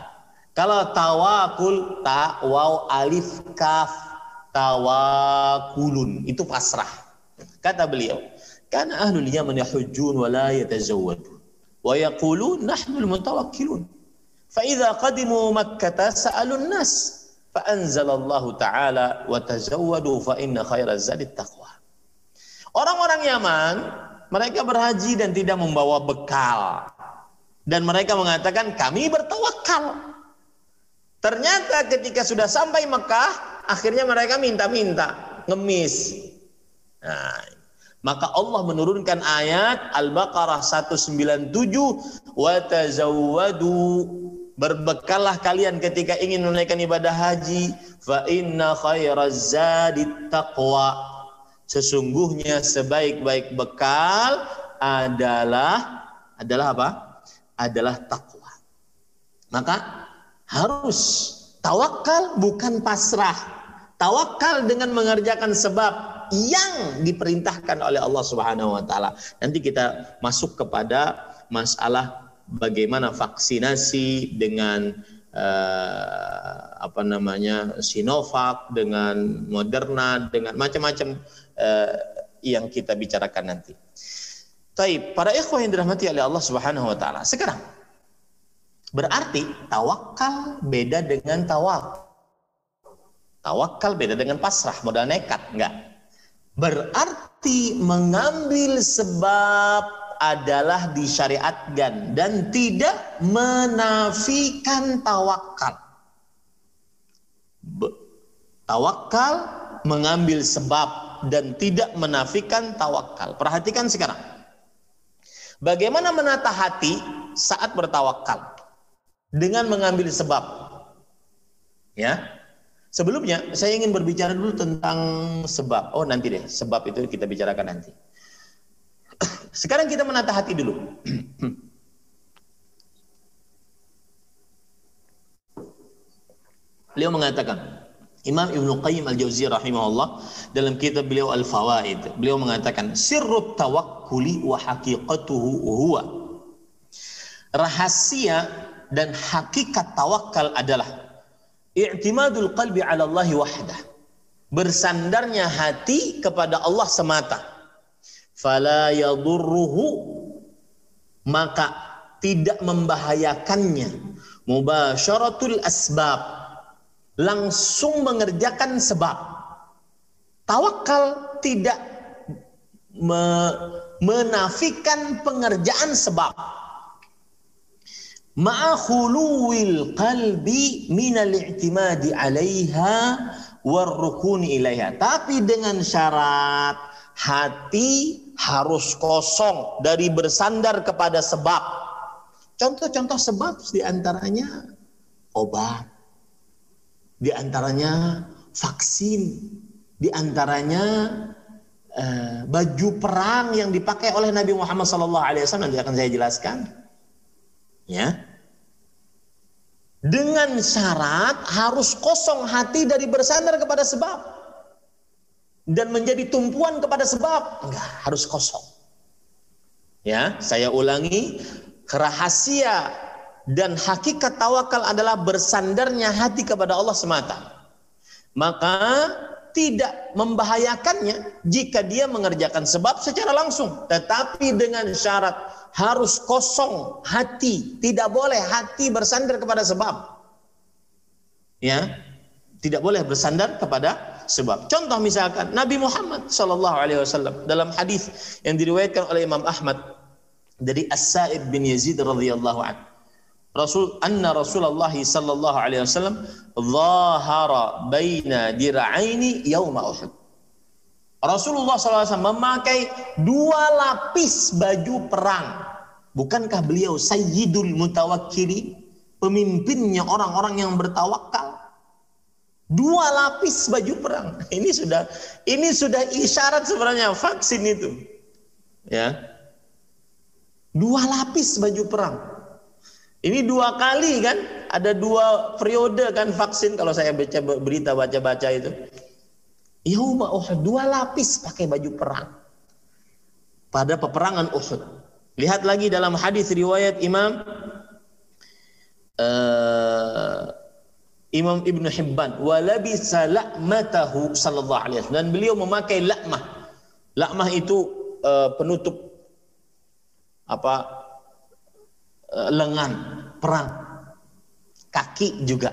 Kalau tawakul ta waw alif kaf tawakulun itu pasrah. Kata beliau, Kan كان أهل Yaman يحجون wa la ويقولون Wa yaqulun فإذا قدموا مكة سأل الناس qadimu الله sa'alun nas. فإن خير ta'ala wa tazawwadu taqwa. Orang-orang Yaman mereka berhaji dan tidak membawa bekal. Dan mereka mengatakan kami bertawakal. Ternyata ketika sudah sampai Mekah, akhirnya mereka minta-minta, ngemis. Nah, maka Allah menurunkan ayat Al-Baqarah 197 wa tazawwadu berbekallah kalian ketika ingin menunaikan ibadah haji fa inna khairaz taqwa sesungguhnya sebaik-baik bekal adalah adalah apa? adalah takwa. Maka harus tawakal bukan pasrah. Tawakal dengan mengerjakan sebab yang diperintahkan oleh Allah Subhanahu wa taala. Nanti kita masuk kepada masalah bagaimana vaksinasi dengan uh, apa namanya Sinovac dengan Moderna dengan macam-macam uh, yang kita bicarakan nanti. Taib, para ikhwah yang dirahmati oleh Allah Subhanahu wa taala. Sekarang berarti tawakal beda dengan tawak. Tawakal beda dengan pasrah, modal nekat, enggak. Berarti mengambil sebab adalah disyariatkan dan tidak menafikan tawakal. Tawakal mengambil sebab dan tidak menafikan tawakal. Perhatikan sekarang. Bagaimana menata hati saat bertawakal? Dengan mengambil sebab. Ya, Sebelumnya saya ingin berbicara dulu tentang sebab. Oh nanti deh, sebab itu kita bicarakan nanti. Sekarang kita menata hati dulu. Beliau mengatakan, Imam Ibn Qayyim Al-Jauziyah rahimahullah dalam kitab beliau Al-Fawaid, beliau mengatakan, "Sirrut tawakkuli wa haqiqatuhu huwa." Rahasia dan hakikat tawakal adalah i'timadul qalbi 'ala Allah wahdah. Bersandarnya hati kepada Allah semata. Fala yadurruhu maka tidak membahayakannya mubasyaratul asbab langsung mengerjakan sebab tawakal tidak me menafikan pengerjaan sebab ma'a khuluwil qalbi minal i'timadi 'alaiha warrukuni ilaiha. Tapi dengan syarat hati harus kosong dari bersandar kepada sebab. Contoh-contoh sebab di antaranya obat, di antaranya vaksin, di antaranya uh, baju perang yang dipakai oleh Nabi Muhammad SAW nanti akan saya jelaskan Ya. Dengan syarat harus kosong hati dari bersandar kepada sebab. Dan menjadi tumpuan kepada sebab. Enggak, harus kosong. Ya, saya ulangi, rahasia dan hakikat tawakal adalah bersandarnya hati kepada Allah semata. Maka tidak membahayakannya jika dia mengerjakan sebab secara langsung, tetapi dengan syarat harus kosong hati, tidak boleh hati bersandar kepada sebab. Ya, tidak boleh bersandar kepada sebab. Contoh misalkan Nabi Muhammad Shallallahu Alaihi Wasallam dalam hadis yang diriwayatkan oleh Imam Ahmad dari As-Sa'ib bin Yazid radhiyallahu anhu. Rasul anna Rasulullah sallallahu alaihi wasallam zahara baina dir'aini yauma Uhud. Rasulullah SAW memakai dua lapis baju perang. Bukankah beliau sayyidul mutawakkili? Pemimpinnya orang-orang yang bertawakal. Dua lapis baju perang. Ini sudah ini sudah isyarat sebenarnya vaksin itu. Ya. Dua lapis baju perang. Ini dua kali kan, ada dua periode kan vaksin kalau saya baca berita baca-baca itu. Yauma Uhud dua lapis pakai baju perang. Pada peperangan Uhud. Lihat lagi dalam hadis riwayat Imam uh, Imam Ibn Hibban walabisa la'matahu sallallahu alaihi wasallam dan beliau memakai lakmah. Lakmah itu uh, penutup apa Eh, lengan perang kaki juga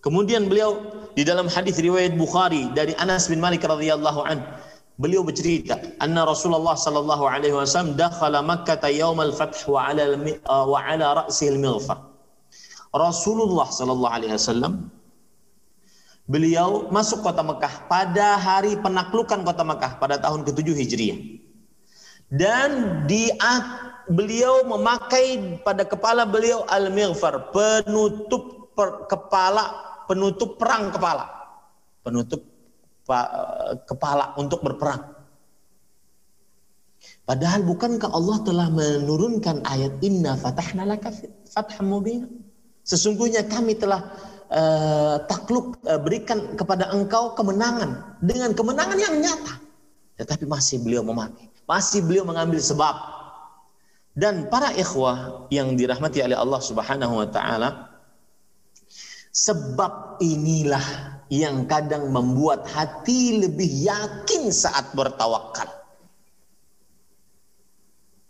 kemudian beliau di dalam hadis riwayat Bukhari dari Anas bin Malik radhiyallahu an beliau bercerita anna Rasulullah sallallahu alaihi wasallam dakhala Makkah yaum al-fath wa ala wa ala ra'si al-mighfar Rasulullah sallallahu alaihi wasallam beliau masuk kota Mekah pada hari penaklukan kota Mekah pada tahun ke-7 Hijriah. Dan di beliau memakai pada kepala beliau al-mighfar, penutup per, kepala, penutup perang kepala. Penutup pa, kepala untuk berperang. Padahal bukankah Allah telah menurunkan ayat inna fatahna laka fatham mubina. Sesungguhnya kami telah uh, takluk uh, berikan kepada engkau kemenangan dengan kemenangan yang nyata. Tetapi masih beliau memakai, masih beliau mengambil sebab dan para ikhwah yang dirahmati oleh Allah Subhanahu wa taala sebab inilah yang kadang membuat hati lebih yakin saat bertawakal.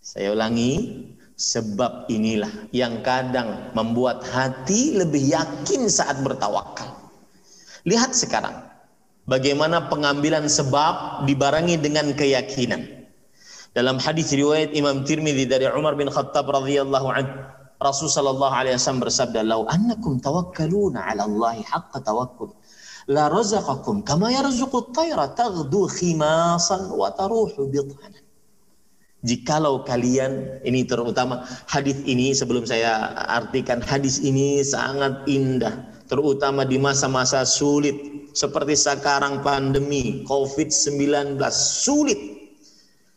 Saya ulangi, sebab inilah yang kadang membuat hati lebih yakin saat bertawakal. Lihat sekarang bagaimana pengambilan sebab dibarengi dengan keyakinan. Dalam hadis riwayat Imam Tirmidzi dari Umar bin Khattab radhiyallahu anhu, Rasul sallallahu alaihi wasallam bersabda, "Lau annakum tawakkaluna 'ala Allah haqqa tawakkul, la razaqakum kama yarzuqu at-tayra taghdu khimasan wa taruhu bithanan." Jikalau kalian ini terutama hadis ini sebelum saya artikan hadis ini sangat indah terutama di masa-masa sulit seperti sekarang pandemi Covid-19 sulit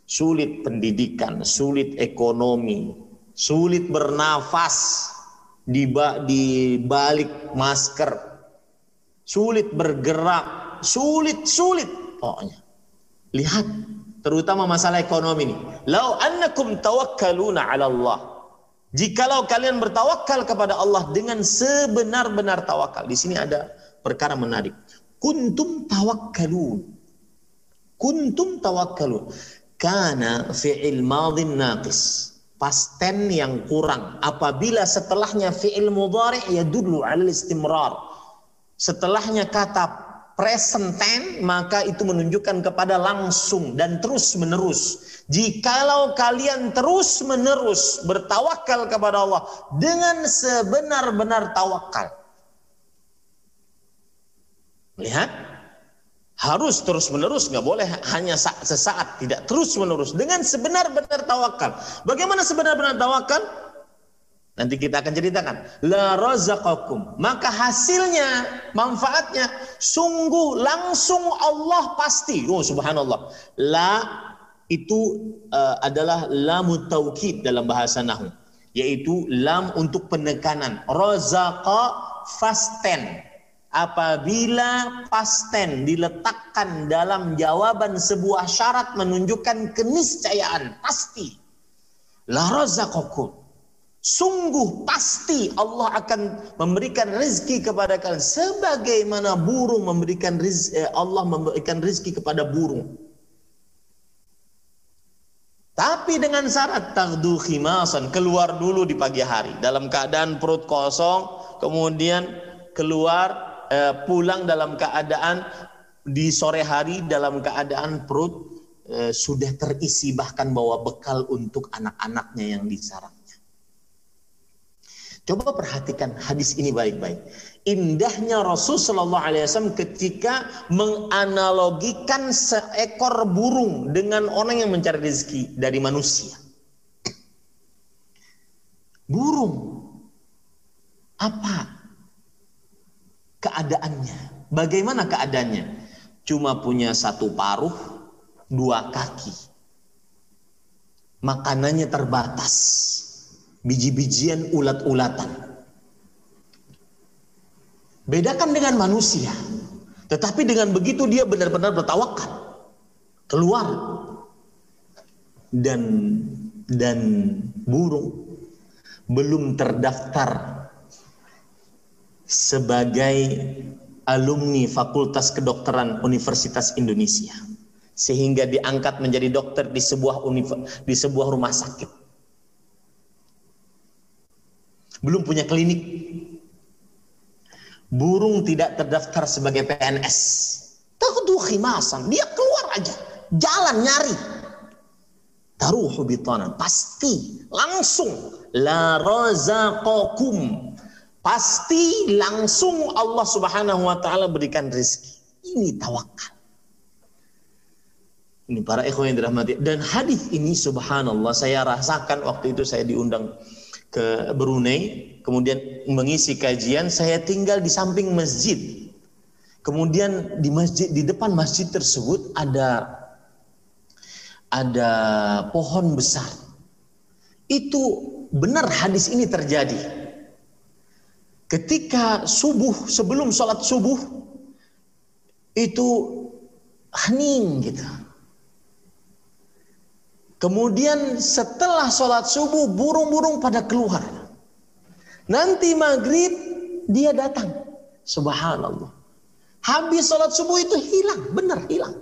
sulit pendidikan, sulit ekonomi, sulit bernafas di, di balik masker, sulit bergerak, sulit, sulit pokoknya. Lihat, terutama masalah ekonomi ini. Lau annakum tawakkaluna ala Allah. Jikalau kalian bertawakal kepada Allah dengan sebenar-benar tawakal. Di sini ada perkara menarik. Kuntum tawakkalun. Kuntum tawakkalun kana fi'il madhin naqis pasten yang kurang. Apabila setelahnya fi'il mudhari ya dulu al istimrar. Setelahnya kata present tense maka itu menunjukkan kepada langsung dan terus menerus jikalau kalian terus menerus bertawakal kepada Allah dengan sebenar-benar tawakal. Lihat harus terus menerus nggak boleh hanya sesaat tidak terus menerus dengan sebenar-benar tawakal. Bagaimana sebenar-benar tawakal? Nanti kita akan ceritakan. La razaqakum. Maka hasilnya manfaatnya sungguh langsung Allah pasti. Oh subhanallah. La itu uh, adalah lam taukid dalam bahasa nahwu yaitu lam untuk penekanan. Razaqa fasten apabila pasten diletakkan dalam jawaban sebuah syarat menunjukkan keniscayaan pasti. La razaqakum. Sungguh pasti Allah akan memberikan rezeki kepada kalian. Sebagaimana burung memberikan rezeki, eh, Allah memberikan rezeki kepada burung. Tapi dengan syarat tagdu khimasan keluar dulu di pagi hari. Dalam keadaan perut kosong kemudian keluar Eh, pulang dalam keadaan di sore hari dalam keadaan perut eh, sudah terisi bahkan bawa bekal untuk anak-anaknya yang di sarangnya. Coba perhatikan hadis ini baik-baik. Indahnya Rasul Shallallahu Alaihi Wasallam ketika menganalogikan seekor burung dengan orang yang mencari rezeki dari manusia. Burung apa keadaannya? Bagaimana keadaannya? Cuma punya satu paruh, dua kaki. Makanannya terbatas. Biji-bijian ulat-ulatan. Bedakan dengan manusia. Tetapi dengan begitu dia benar-benar bertawakal. Keluar. Dan dan burung belum terdaftar sebagai alumni Fakultas Kedokteran Universitas Indonesia sehingga diangkat menjadi dokter di sebuah di sebuah rumah sakit. Belum punya klinik. Burung tidak terdaftar sebagai PNS. Takutu khimasan, dia keluar aja, jalan nyari. Taruhu bitanan, pasti langsung la razaqakum pasti langsung Allah Subhanahu wa taala berikan rezeki. Ini tawakal. Ini para ikhwan yang dirahmati dan hadis ini subhanallah saya rasakan waktu itu saya diundang ke Brunei kemudian mengisi kajian saya tinggal di samping masjid. Kemudian di masjid di depan masjid tersebut ada ada pohon besar. Itu benar hadis ini terjadi ketika subuh sebelum sholat subuh itu hening gitu. Kemudian setelah sholat subuh burung-burung pada keluar. Nanti maghrib dia datang. Subhanallah. Habis sholat subuh itu hilang, benar hilang.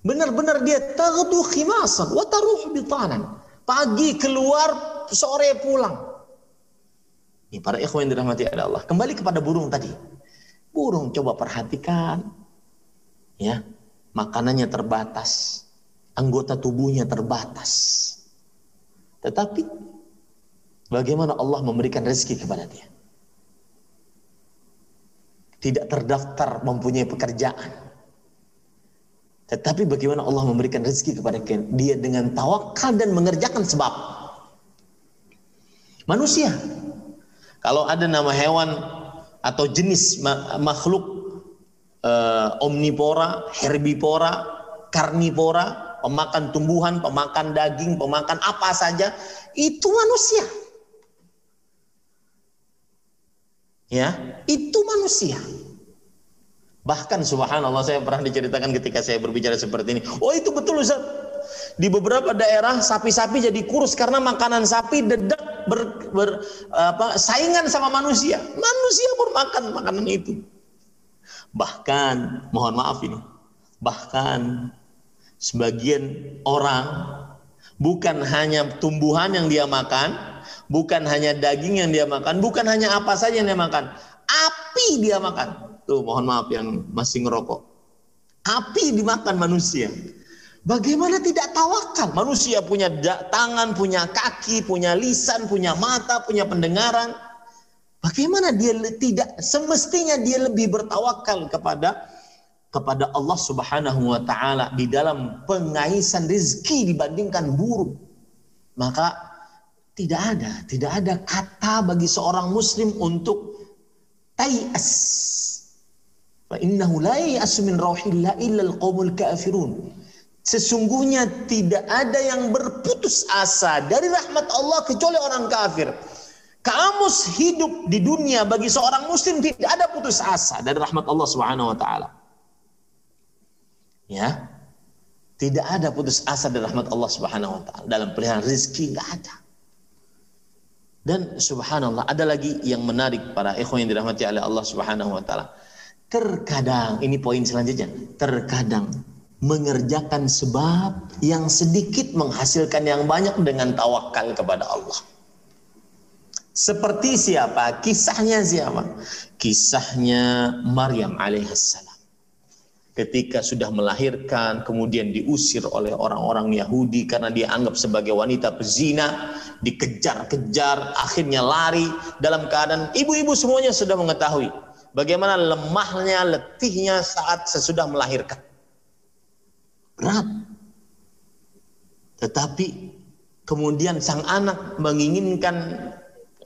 Benar-benar dia taghdu khimasan wa taruh bitanan. Pagi keluar, sore pulang. Ini para ikhwan yang dirahmati Allah. Kembali kepada burung tadi. Burung coba perhatikan. Ya, makanannya terbatas. Anggota tubuhnya terbatas. Tetapi bagaimana Allah memberikan rezeki kepada dia? Tidak terdaftar mempunyai pekerjaan. Tetapi bagaimana Allah memberikan rezeki kepada dia dengan tawakal dan mengerjakan sebab. Manusia kalau ada nama hewan atau jenis makhluk uh, omnivora, herbivora, karnivora, pemakan tumbuhan, pemakan daging, pemakan apa saja, itu manusia. Ya, itu manusia. Bahkan subhanallah saya pernah diceritakan ketika saya berbicara seperti ini. Oh itu betul Ustaz. Di beberapa daerah sapi-sapi jadi kurus karena makanan sapi dedak ber, ber, apa, saingan sama manusia. Manusia pun makan makanan itu. Bahkan, mohon maaf ini, bahkan sebagian orang bukan hanya tumbuhan yang dia makan, bukan hanya daging yang dia makan, bukan hanya apa saja yang dia makan, api dia makan. Tuh, mohon maaf yang masih ngerokok. Api dimakan manusia. Bagaimana tidak tawakal? Manusia punya tangan, punya kaki, punya lisan, punya mata, punya pendengaran. Bagaimana dia tidak semestinya dia lebih bertawakal kepada kepada Allah Subhanahu wa taala di dalam pengaisan rezeki dibandingkan burung. Maka tidak ada, tidak ada kata bagi seorang muslim untuk tayas. Fa innahu la ya'asu min rauhillah illa al-qaumul kafirun. Sesungguhnya tidak ada yang berputus asa dari rahmat Allah kecuali orang kafir. Kamus hidup di dunia bagi seorang muslim tidak ada putus asa dari rahmat Allah Subhanahu wa taala. Ya. Tidak ada putus asa dari rahmat Allah Subhanahu wa taala dalam pilihan rezeki enggak ada. Dan subhanallah ada lagi yang menarik para ikhwan yang dirahmati oleh Allah Subhanahu wa taala. Terkadang ini poin selanjutnya, terkadang mengerjakan sebab yang sedikit menghasilkan yang banyak dengan tawakal kepada Allah. Seperti siapa? Kisahnya siapa? Kisahnya Maryam alaihissalam. ketika sudah melahirkan kemudian diusir oleh orang-orang Yahudi karena dia anggap sebagai wanita pezina dikejar-kejar akhirnya lari dalam keadaan ibu-ibu semuanya sudah mengetahui bagaimana lemahnya letihnya saat sesudah melahirkan berat tetapi kemudian sang anak menginginkan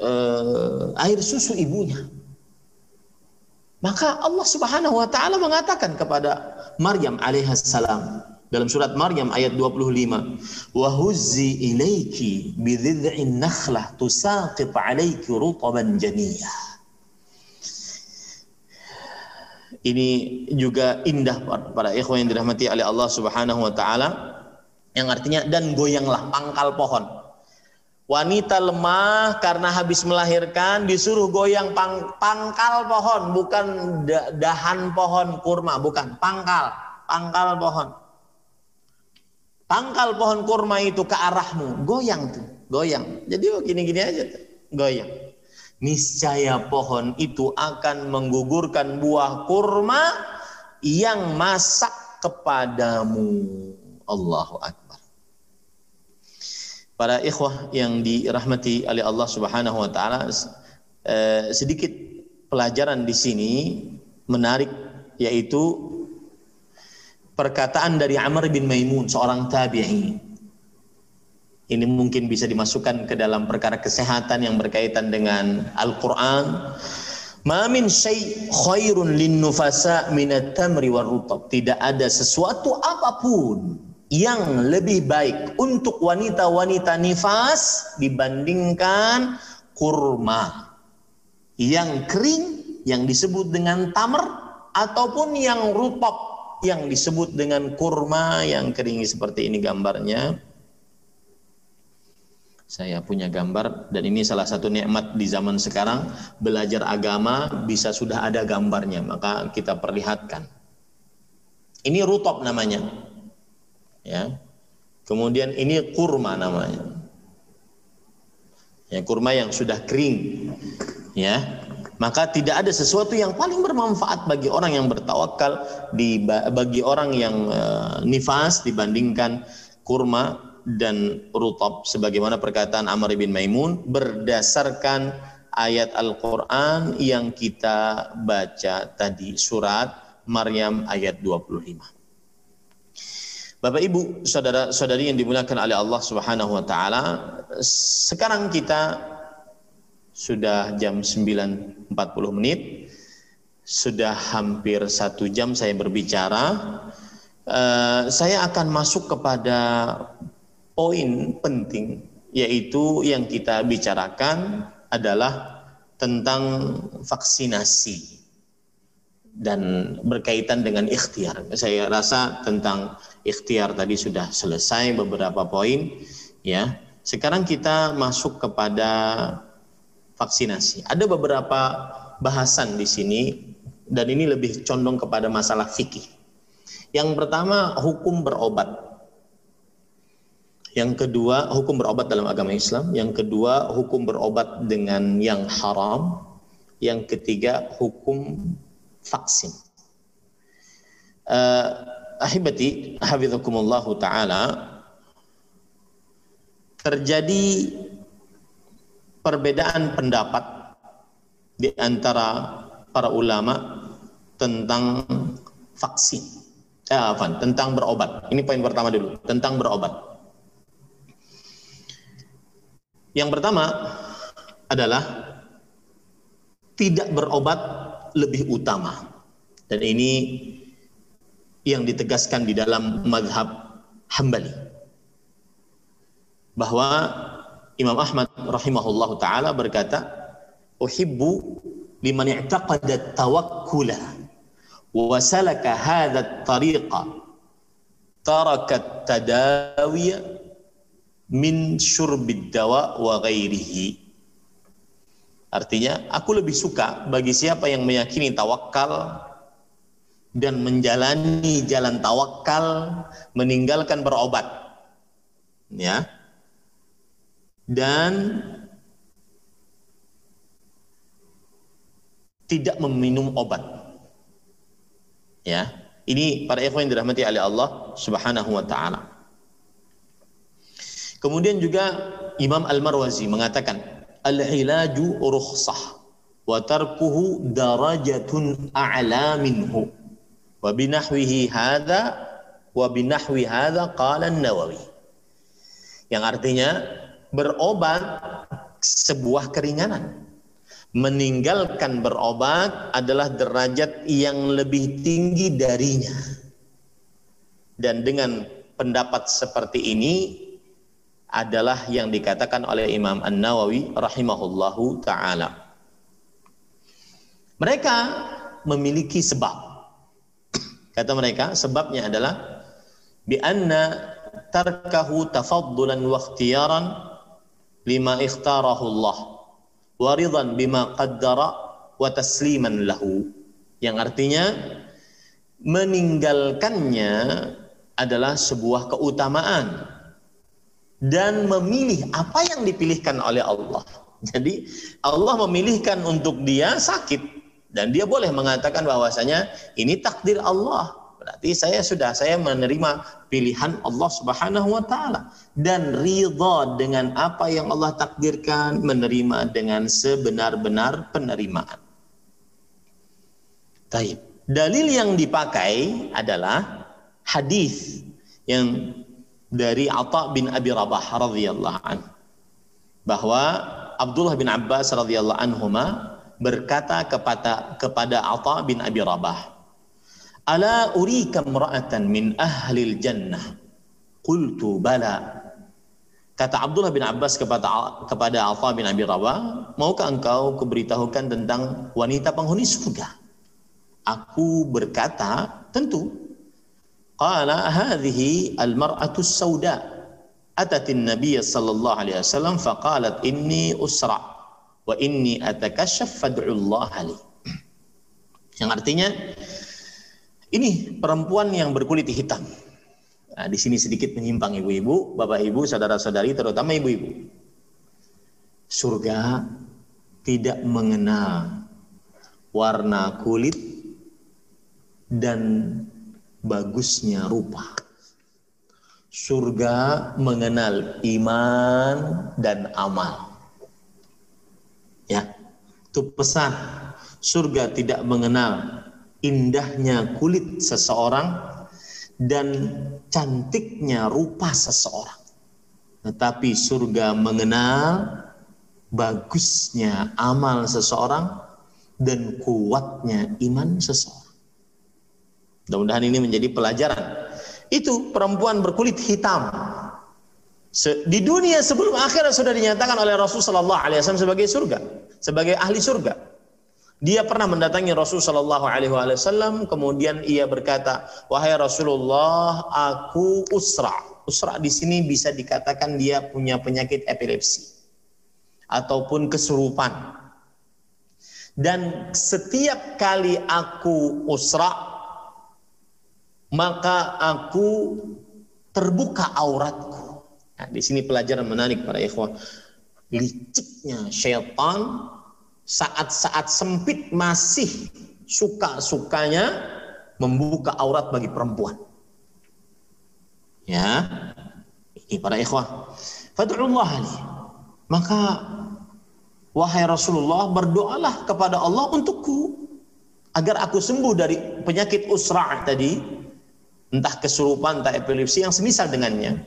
uh, air susu ibunya maka Allah Subhanahu wa taala mengatakan kepada Maryam alaihissalam dalam surat Maryam ayat 25, "Wa huzzi ilaiki bi dhid'in nakhlah tusaqit 'alayki rutaban janiyah." Ini juga indah para ikhwan yang dirahmati oleh Allah Subhanahu wa taala yang artinya dan goyanglah pangkal pohon Wanita lemah karena habis melahirkan disuruh goyang pang, pangkal pohon, bukan dahan pohon kurma, bukan pangkal, pangkal pohon. Pangkal pohon kurma itu ke arahmu, goyang tuh, goyang. Jadi oh, gini-gini aja tuh, goyang. Niscaya pohon itu akan menggugurkan buah kurma yang masak kepadamu. Allahu Akbar para ikhwah yang dirahmati oleh Allah Subhanahu wa taala eh, sedikit pelajaran di sini menarik yaitu perkataan dari Amr bin Maimun seorang tabi'i ini mungkin bisa dimasukkan ke dalam perkara kesehatan yang berkaitan dengan Al-Qur'an. Ma min syai' khairun lin nufasa min at-tamri war rutab. Tidak ada sesuatu apa pun yang lebih baik untuk wanita-wanita nifas dibandingkan kurma. Yang kering yang disebut dengan tamar ataupun yang rutop yang disebut dengan kurma. Yang kering seperti ini gambarnya saya punya gambar dan ini salah satu nikmat di zaman sekarang. Belajar agama bisa sudah ada gambarnya maka kita perlihatkan. Ini rutop namanya. Ya. Kemudian ini kurma namanya. Ya kurma yang sudah kering. Ya. Maka tidak ada sesuatu yang paling bermanfaat bagi orang yang bertawakal di bagi orang yang uh, nifas dibandingkan kurma dan rutab sebagaimana perkataan Amr bin Maimun berdasarkan ayat Al-Qur'an yang kita baca tadi surat Maryam ayat 25 Bapak Ibu, saudara-saudari yang dimuliakan oleh Allah Subhanahu wa taala, sekarang kita sudah jam 9.40 menit, sudah hampir satu jam saya berbicara. Uh, saya akan masuk kepada poin penting, yaitu yang kita bicarakan adalah tentang vaksinasi dan berkaitan dengan ikhtiar. Saya rasa tentang ikhtiar tadi sudah selesai beberapa poin ya. Sekarang kita masuk kepada vaksinasi. Ada beberapa bahasan di sini dan ini lebih condong kepada masalah fikih. Yang pertama hukum berobat. Yang kedua hukum berobat dalam agama Islam. Yang kedua hukum berobat dengan yang haram. Yang ketiga hukum vaksin. Uh, ahibati taala terjadi perbedaan pendapat di antara para ulama tentang vaksin. Eh, apa, tentang berobat. Ini poin pertama dulu, tentang berobat. Yang pertama adalah tidak berobat lebih utama. Dan ini yang ditegaskan di dalam madhab Hambali bahwa Imam Ahmad rahimahullah taala berkata uhibbu liman i'taqada tawakkula wa salaka hadha at-tariqa taraka tadawiya min syurbid dawa wa ghairihi Artinya, aku lebih suka bagi siapa yang meyakini tawakal dan menjalani jalan tawakal, meninggalkan berobat. Ya. Dan tidak meminum obat. Ya. Ini para ikhwan yang dirahmati oleh Allah Subhanahu wa taala. Kemudian juga Imam Al-Marwazi mengatakan al-ilaju rukhsah wa tarkuhu darajatun a'la minhu. Wa binahwihi hadha wa binahwi hadha qala an-Nawawi. Yang artinya berobat sebuah keringanan. Meninggalkan berobat adalah derajat yang lebih tinggi darinya. Dan dengan pendapat seperti ini adalah yang dikatakan oleh Imam An-Nawawi rahimahullahu taala. Mereka memiliki sebab. Kata mereka, sebabnya adalah bi anna tarkahu tafaddulan wa ikhtiyaran lima ikhtarahu Allah wa ridan bima qaddara wa tasliman lahu. Yang artinya meninggalkannya adalah sebuah keutamaan dan memilih apa yang dipilihkan oleh Allah. Jadi Allah memilihkan untuk dia sakit dan dia boleh mengatakan bahwasanya ini takdir Allah. Berarti saya sudah saya menerima pilihan Allah Subhanahu wa taala dan ridha dengan apa yang Allah takdirkan, menerima dengan sebenar-benar penerimaan. Taib. Dalil yang dipakai adalah hadis yang dari Atha bin Abi Rabah radhiyallahu an bahwa Abdullah bin Abbas radhiyallahu anhuma berkata kepada kepada Atha bin Abi Rabah Ala urika imra'atan min ahli jannah qultu bala Kata Abdullah bin Abbas kepada kepada Atha bin Abi Rabah, maukah engkau kuberitahukan tentang wanita penghuni surga? Aku berkata, tentu. Qala hadhihi al-mar'atu sauda atat an-nabiy sallallahu alaihi wasallam faqalat inni usra wa inni atakashaf fad'u li. Yang artinya ini perempuan yang berkulit hitam. Nah, di sini sedikit menyimpang ibu-ibu, bapak ibu, saudara-saudari, terutama ibu-ibu. Surga tidak mengenal warna kulit dan bagusnya rupa. Surga mengenal iman dan amal. Ya, itu pesan. Surga tidak mengenal indahnya kulit seseorang dan cantiknya rupa seseorang. Tetapi surga mengenal bagusnya amal seseorang dan kuatnya iman seseorang. Mudah-mudahan ini menjadi pelajaran. Itu perempuan berkulit hitam. Di dunia sebelum akhirat sudah dinyatakan oleh Rasulullah SAW sebagai surga, sebagai ahli surga. Dia pernah mendatangi Rasulullah SAW, kemudian ia berkata, wahai Rasulullah, aku usra. Usra di sini bisa dikatakan dia punya penyakit epilepsi ataupun kesurupan. Dan setiap kali aku usra, maka aku terbuka auratku. Nah, di sini pelajaran menarik para ikhwan. Liciknya syaitan saat-saat sempit masih suka-sukanya membuka aurat bagi perempuan. Ya, ini para ikhwan. Fad'ullah. Maka wahai Rasulullah berdoalah kepada Allah untukku agar aku sembuh dari penyakit usra' tadi entah kesurupan, entah epilepsi yang semisal dengannya.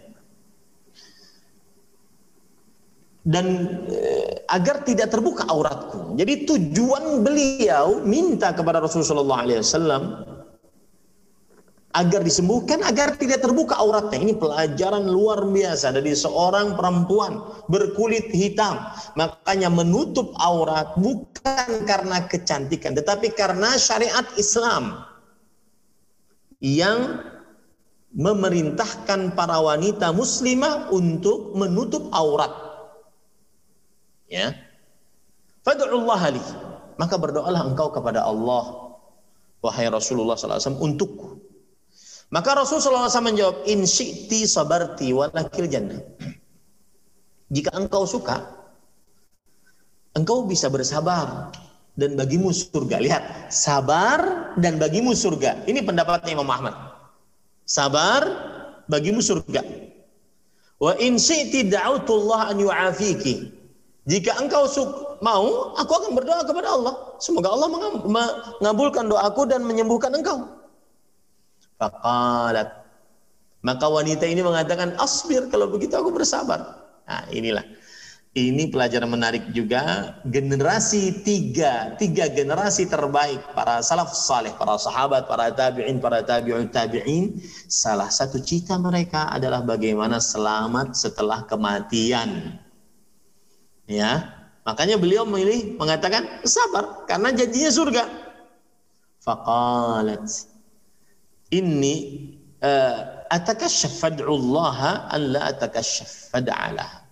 Dan e, agar tidak terbuka auratku. Jadi tujuan beliau minta kepada Rasulullah SAW agar disembuhkan, agar tidak terbuka auratnya. Ini pelajaran luar biasa dari seorang perempuan berkulit hitam. Makanya menutup aurat bukan karena kecantikan, tetapi karena syariat Islam yang memerintahkan para wanita muslimah untuk menutup aurat. Ya. Fad'ullah li. Maka berdoalah engkau kepada Allah wahai Rasulullah SAW untukku. Maka Rasulullah SAW menjawab, In syi'ti sabarti walakil jannah. Jika engkau suka, engkau bisa bersabar dan bagimu surga. Lihat, sabar dan bagimu surga. Ini pendapatnya Imam Ahmad. Sabar bagimu surga. Wa in syi'ti an yu'afiki. Jika engkau mau, aku akan berdoa kepada Allah. Semoga Allah mengabulkan doaku dan menyembuhkan engkau. Faqalat. Maka wanita ini mengatakan, asbir kalau begitu aku bersabar. Nah inilah ini pelajaran menarik juga. Generasi tiga tiga generasi terbaik para salaf saleh para sahabat para tabiin para tabiun tabiin. Salah satu cita mereka adalah bagaimana selamat setelah kematian. Ya makanya beliau memilih mengatakan sabar karena janjinya surga. Faqalat inni uh, atakasyaf fad'u Allah an la atakasyaf fad'alah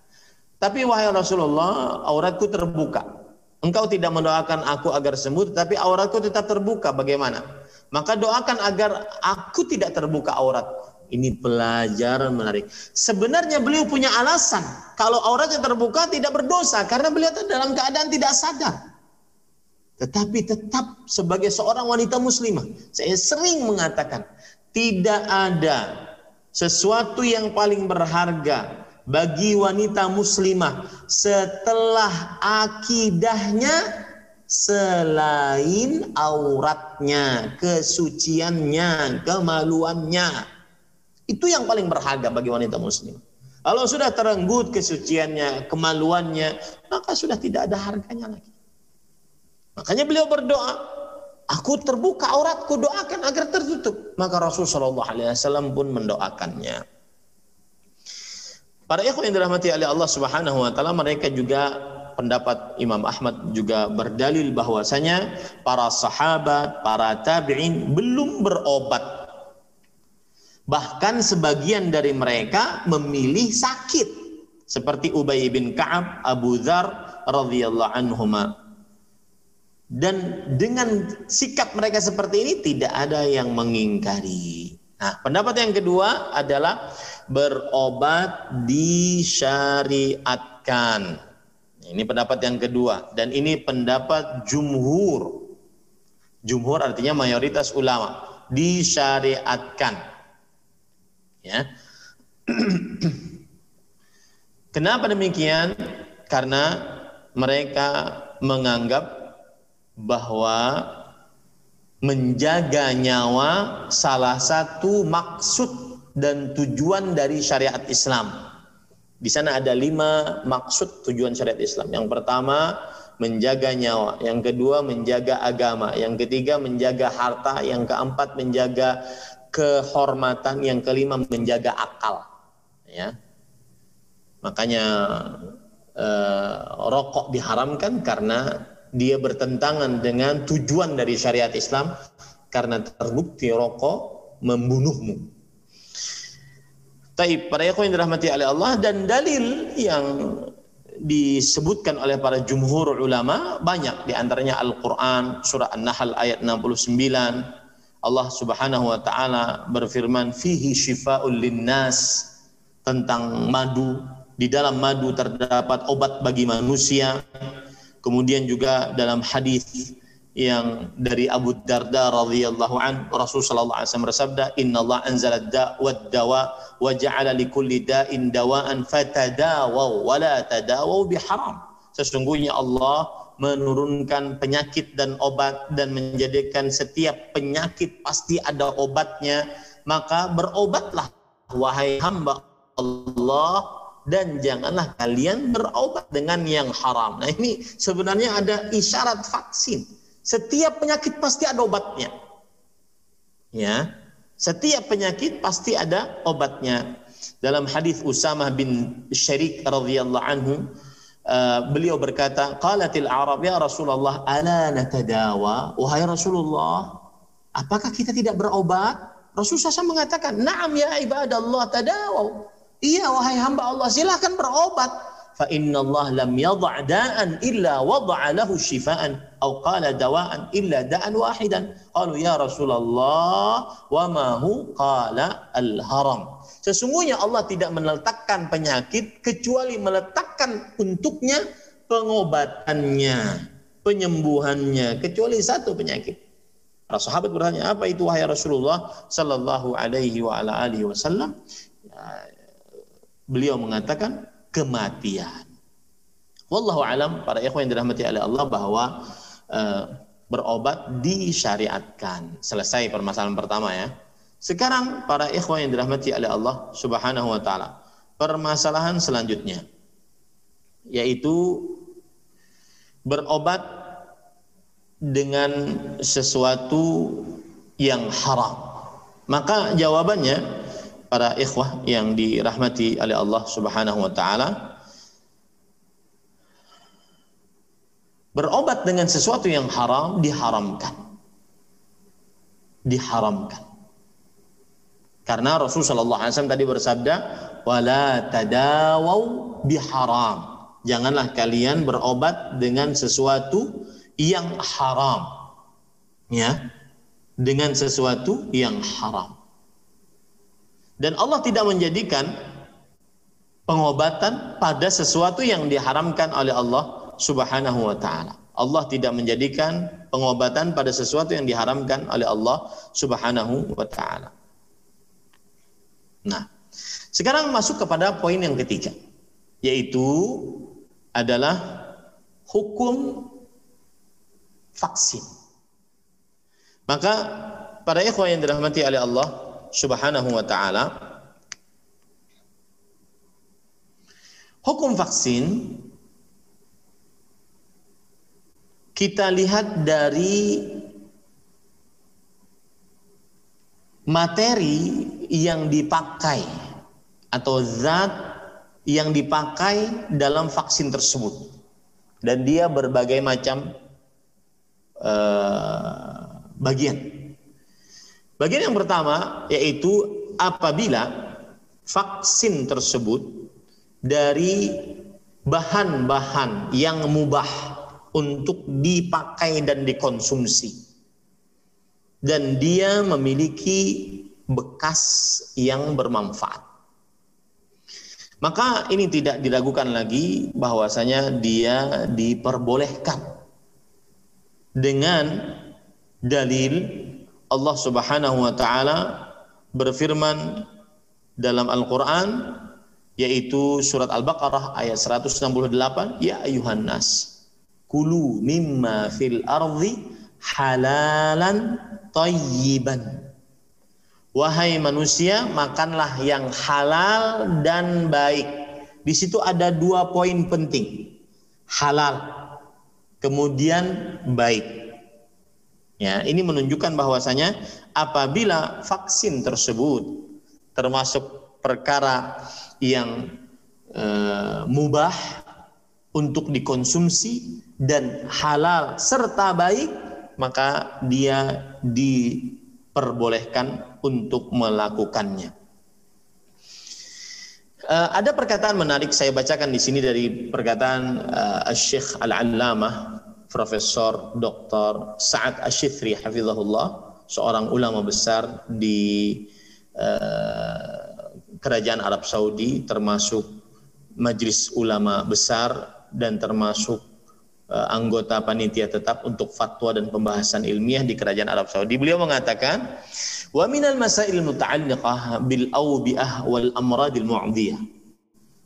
tapi wahai Rasulullah, auratku terbuka. Engkau tidak mendoakan aku agar sembuh, tapi auratku tetap terbuka. Bagaimana? Maka doakan agar aku tidak terbuka auratku. Ini pelajaran menarik. Sebenarnya beliau punya alasan. Kalau auratnya terbuka tidak berdosa. Karena beliau dalam keadaan tidak sadar. Tetapi tetap sebagai seorang wanita muslimah. Saya sering mengatakan. Tidak ada sesuatu yang paling berharga bagi wanita muslimah setelah akidahnya selain auratnya, kesuciannya, kemaluannya. Itu yang paling berharga bagi wanita muslim. Kalau sudah terenggut kesuciannya, kemaluannya, maka sudah tidak ada harganya lagi. Makanya beliau berdoa, aku terbuka auratku doakan agar tertutup. Maka Rasulullah SAW pun mendoakannya. Para ikhwan yang dirahmati oleh Allah Subhanahu wa taala mereka juga pendapat Imam Ahmad juga berdalil bahwasanya para sahabat, para tabi'in belum berobat. Bahkan sebagian dari mereka memilih sakit seperti Ubay bin Ka'ab, Abu Dzar radhiyallahu anhuma. Dan dengan sikap mereka seperti ini tidak ada yang mengingkari. Nah, pendapat yang kedua adalah berobat disyariatkan. Ini pendapat yang kedua dan ini pendapat jumhur. Jumhur artinya mayoritas ulama disyariatkan. Ya. Kenapa demikian? Karena mereka menganggap bahwa menjaga nyawa salah satu maksud dan tujuan dari syariat Islam. Di sana ada lima maksud tujuan syariat Islam. Yang pertama menjaga nyawa, yang kedua menjaga agama, yang ketiga menjaga harta, yang keempat menjaga kehormatan, yang kelima menjaga akal. Ya, makanya eh, rokok diharamkan karena dia bertentangan dengan tujuan dari syariat Islam karena terbukti rokok membunuhmu. Taib para ikhwan yang dirahmati oleh Allah dan dalil yang disebutkan oleh para jumhur ulama banyak di antaranya Al-Qur'an surah An-Nahl ayat 69 Allah Subhanahu wa taala berfirman fihi syifaa'ul linnas tentang madu. Di dalam madu terdapat obat bagi manusia kemudian juga dalam hadis yang dari Abu Darda radhiyallahu an Rasul sallallahu alaihi wasallam bersabda inna Allah anzala da wa dawa wa ja'ala likulli da'in dawaan fatadawaw wa la tadawaw biharam. Sesungguhnya Allah menurunkan penyakit dan obat dan menjadikan setiap penyakit pasti ada obatnya maka berobatlah wahai hamba Allah dan janganlah kalian berobat dengan yang haram. Nah ini sebenarnya ada isyarat vaksin setiap penyakit pasti ada obatnya. Ya. Setiap penyakit pasti ada obatnya. Dalam hadis Usamah bin Syarik radhiyallahu anhu uh, beliau berkata, "Qalatil Arab ya Rasulullah, ala natadawa?" Wahai Rasulullah, apakah kita tidak berobat? Rasulullah SAW mengatakan, "Na'am ya ibadallah tadawu." Iya wahai hamba Allah, silakan berobat fa inna Allah lam yadha' da'an illa wada'a lahu shifaan atau qala dawa'an illa da'an wahidan qalu ya Rasulullah wa ma hu qala al haram sesungguhnya Allah tidak meletakkan penyakit kecuali meletakkan untuknya pengobatannya penyembuhannya kecuali satu penyakit. Para sahabat bertanya, apa itu wahai Rasulullah sallallahu alaihi wa ala alihi wasallam? Ya, beliau mengatakan kematian. Wallahu alam para ikhwan yang dirahmati oleh Allah bahwa uh, berobat disyariatkan. Selesai permasalahan pertama ya. Sekarang para ikhwan yang dirahmati oleh Allah Subhanahu wa taala. Permasalahan selanjutnya yaitu berobat dengan sesuatu yang haram. Maka jawabannya para ikhwah yang dirahmati oleh Allah Subhanahu wa taala berobat dengan sesuatu yang haram diharamkan. Diharamkan. Karena Rasulullah SAW tadi bersabda, "Wala tadawau biharam." Janganlah kalian berobat dengan sesuatu yang haram. Ya. Dengan sesuatu yang haram. Dan Allah tidak menjadikan pengobatan pada sesuatu yang diharamkan oleh Allah Subhanahu wa taala. Allah tidak menjadikan pengobatan pada sesuatu yang diharamkan oleh Allah Subhanahu wa taala. Nah, sekarang masuk kepada poin yang ketiga, yaitu adalah hukum vaksin. Maka para ikhwan yang dirahmati oleh Allah Subhanahu wa taala hukum vaksin kita lihat dari materi yang dipakai atau zat yang dipakai dalam vaksin tersebut dan dia berbagai macam uh, bagian. Bagian yang pertama yaitu apabila vaksin tersebut dari bahan-bahan yang mubah untuk dipakai dan dikonsumsi dan dia memiliki bekas yang bermanfaat. Maka ini tidak diragukan lagi bahwasanya dia diperbolehkan dengan dalil Allah Subhanahu wa taala berfirman dalam Al-Qur'an yaitu surat Al-Baqarah ayat 168 ya ayuhan nas kulu mimma fil ardi halalan tayyiban Wahai manusia, makanlah yang halal dan baik. Di situ ada dua poin penting. Halal, kemudian baik. Ya, ini menunjukkan bahwasanya apabila vaksin tersebut termasuk perkara yang e, mubah untuk dikonsumsi dan halal serta baik, maka dia diperbolehkan untuk melakukannya. Uh, ada perkataan menarik saya bacakan di sini dari perkataan uh, Syekh Al-Allamah Profesor Dr. Sa'ad Asyifri hafizahullah, seorang ulama besar di uh, kerajaan Arab Saudi termasuk majelis ulama besar dan termasuk uh, anggota panitia tetap untuk fatwa dan pembahasan ilmiah di kerajaan Arab Saudi. Beliau mengatakan Wa minal masail muta'alliqah bil awbi'ah wal amradil mu'diyah.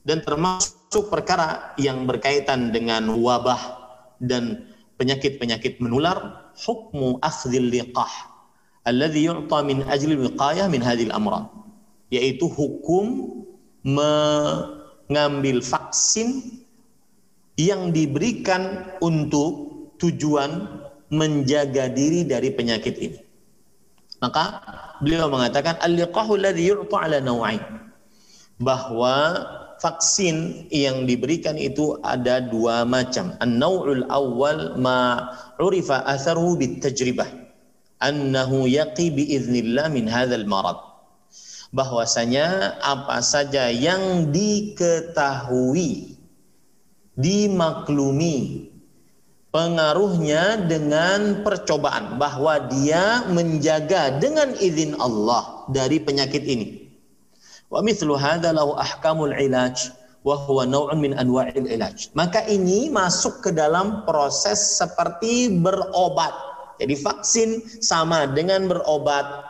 Dan termasuk perkara yang berkaitan dengan wabah dan penyakit-penyakit menular, hukmu akhdhil liqah alladhi yu'ta min ajli wiqayah min hadhil amrad. Yaitu hukum mengambil vaksin yang diberikan untuk tujuan menjaga diri dari penyakit ini. Maka beliau mengatakan al-liqahu alladhi yu'ta ala naw'ain. Bahwa vaksin yang diberikan itu ada dua macam. An-naw'ul awal ma urifa atharuhu bitajribah. Annahu yaqi biiznillah min hadzal marad. Bahwasanya apa saja yang diketahui dimaklumi pengaruhnya dengan percobaan bahwa dia menjaga dengan izin Allah dari penyakit ini. Wa mithlu hadha lahu ahkamul ilaj wa huwa naw'un min anwa'il ilaj. Maka ini masuk ke dalam proses seperti berobat. Jadi vaksin sama dengan berobat.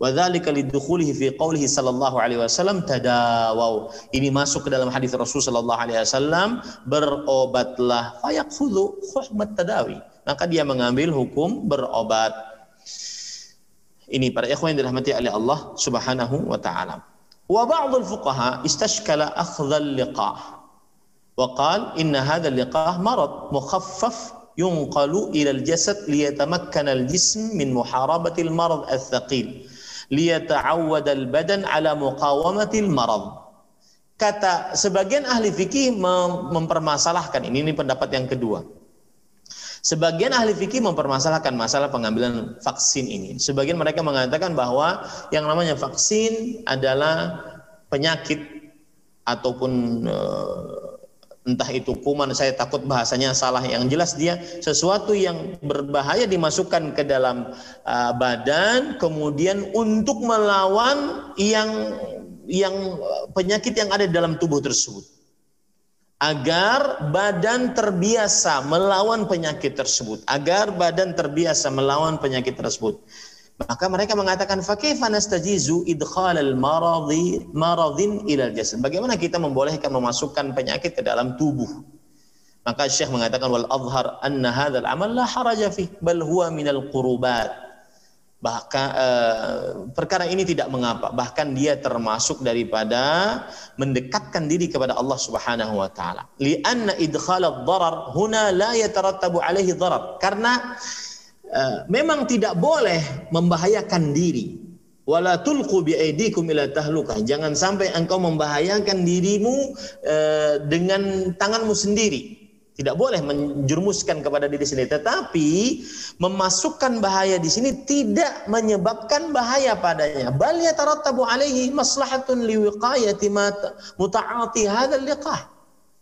Wadzalika lidukhulihi fi qawlihi sallallahu alaihi wasallam tadawaw. Ini masuk ke dalam hadis Rasul sallallahu alaihi wasallam berobatlah fayaqfudhu hukmat tadawi. Maka dia mengambil hukum berobat. Ini para ikhwan yang dirahmati oleh Allah Subhanahu wa taala. وبعض الفقهاء استشكل أخذ اللقاح وقال إن هذا اللقاح مرض مخفف ينقل إلى الجسد ليتمكن الجسم من محاربة المرض الثقيل ليتعود البدن على مقاومة المرض. kata sebagian ahli fikih mempermasalahkan ini. Ini pendapat yang kedua. Sebagian ahli fikih mempermasalahkan masalah pengambilan vaksin ini. Sebagian mereka mengatakan bahwa yang namanya vaksin adalah penyakit ataupun uh, entah itu kuman, saya takut bahasanya salah. Yang jelas dia sesuatu yang berbahaya dimasukkan ke dalam uh, badan, kemudian untuk melawan yang yang penyakit yang ada dalam tubuh tersebut agar badan terbiasa melawan penyakit tersebut, agar badan terbiasa melawan penyakit tersebut. Maka mereka mengatakan fakaifa nastajizu idkhal al-maradhi maradhin ila al-jasad. Bagaimana kita membolehkan memasukkan penyakit ke dalam tubuh? Maka Syekh mengatakan wal azhar anna hadzal amal la haraja fi bal huwa minal qurubat bahkan eh, perkara ini tidak mengapa. Bahkan dia termasuk daripada mendekatkan diri kepada Allah Subhanahu wa taala. Lianna idkhal ad-darar huna la yatarattabu alaihi darar. Karena eh, memang tidak boleh membahayakan diri. Wala tulqu bi aidikum ila tahlukah. Jangan sampai engkau membahayakan dirimu eh, dengan tanganmu sendiri tidak boleh menjerumuskan kepada diri sendiri, tetapi memasukkan bahaya di sini tidak menyebabkan bahaya padanya. Bal yatarattabu alaihi maslahatun liwiqayati muta'ati hadzal liqah.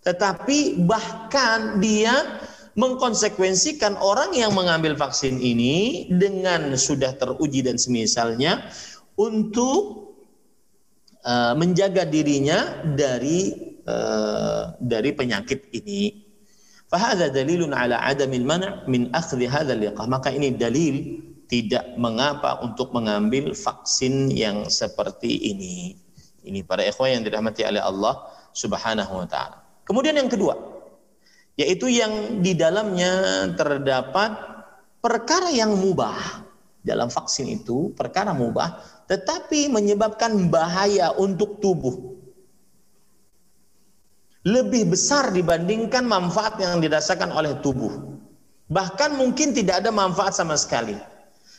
Tetapi bahkan dia mengkonsekuensikan orang yang mengambil vaksin ini dengan sudah teruji dan semisalnya untuk uh, menjaga dirinya dari uh, dari penyakit ini. Fahada dalilun ala adamil mana' min akhdhi hadha liqah. Maka ini dalil tidak mengapa untuk mengambil vaksin yang seperti ini. Ini para ikhwan yang dirahmati oleh Allah Subhanahu wa taala. Kemudian yang kedua, yaitu yang di dalamnya terdapat perkara yang mubah. Dalam vaksin itu perkara mubah tetapi menyebabkan bahaya untuk tubuh lebih besar dibandingkan manfaat yang dirasakan oleh tubuh. Bahkan mungkin tidak ada manfaat sama sekali.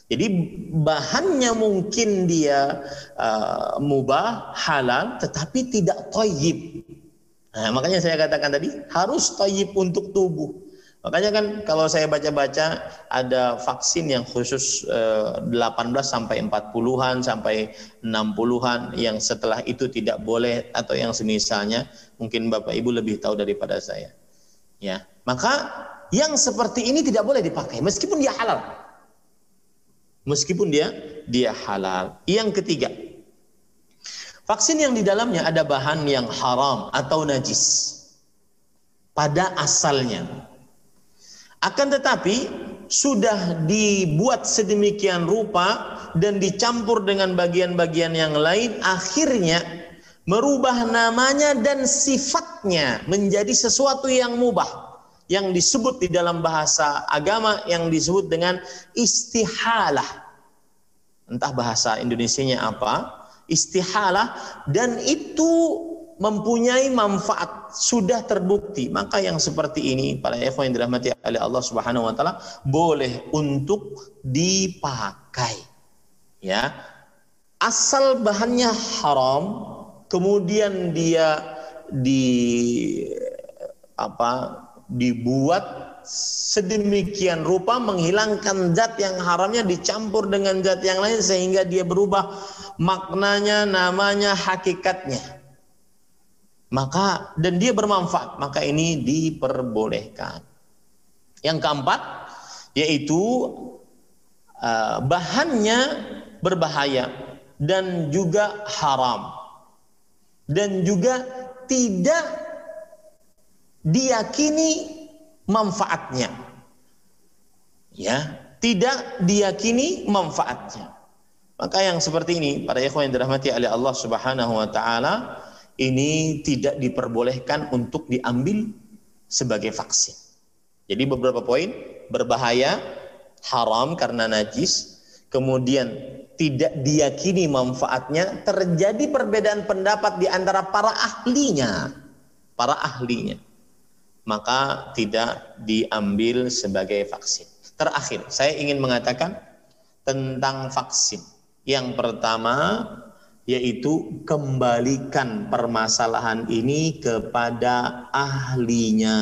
Jadi bahannya mungkin dia uh, mubah, halal, tetapi tidak toyib. Nah, makanya saya katakan tadi harus toyib untuk tubuh. Makanya kan kalau saya baca-baca ada vaksin yang khusus eh, 18 sampai 40-an sampai 60-an yang setelah itu tidak boleh atau yang semisalnya mungkin Bapak Ibu lebih tahu daripada saya. Ya. Maka yang seperti ini tidak boleh dipakai meskipun dia halal. Meskipun dia dia halal. Yang ketiga, vaksin yang di dalamnya ada bahan yang haram atau najis pada asalnya akan tetapi sudah dibuat sedemikian rupa dan dicampur dengan bagian-bagian yang lain akhirnya merubah namanya dan sifatnya menjadi sesuatu yang mubah yang disebut di dalam bahasa agama yang disebut dengan istihalah. Entah bahasa Indonesianya apa istihalah. Dan itu mempunyai manfaat sudah terbukti. Maka yang seperti ini para ikhwan yang dirahmati oleh Allah Subhanahu wa taala boleh untuk dipakai. Ya. Asal bahannya haram kemudian dia di apa dibuat sedemikian rupa menghilangkan zat yang haramnya dicampur dengan zat yang lain sehingga dia berubah maknanya namanya hakikatnya maka dan dia bermanfaat maka ini diperbolehkan yang keempat yaitu uh, bahannya berbahaya dan juga haram dan juga tidak diyakini manfaatnya. Ya, tidak diyakini manfaatnya. Maka yang seperti ini, para ikhwan yang dirahmati oleh Allah Subhanahu wa taala, ini tidak diperbolehkan untuk diambil sebagai vaksin. Jadi beberapa poin berbahaya, haram karena najis, kemudian tidak diyakini manfaatnya, terjadi perbedaan pendapat di antara para ahlinya, para ahlinya. Maka tidak diambil sebagai vaksin. Terakhir, saya ingin mengatakan tentang vaksin. Yang pertama yaitu kembalikan permasalahan ini kepada ahlinya.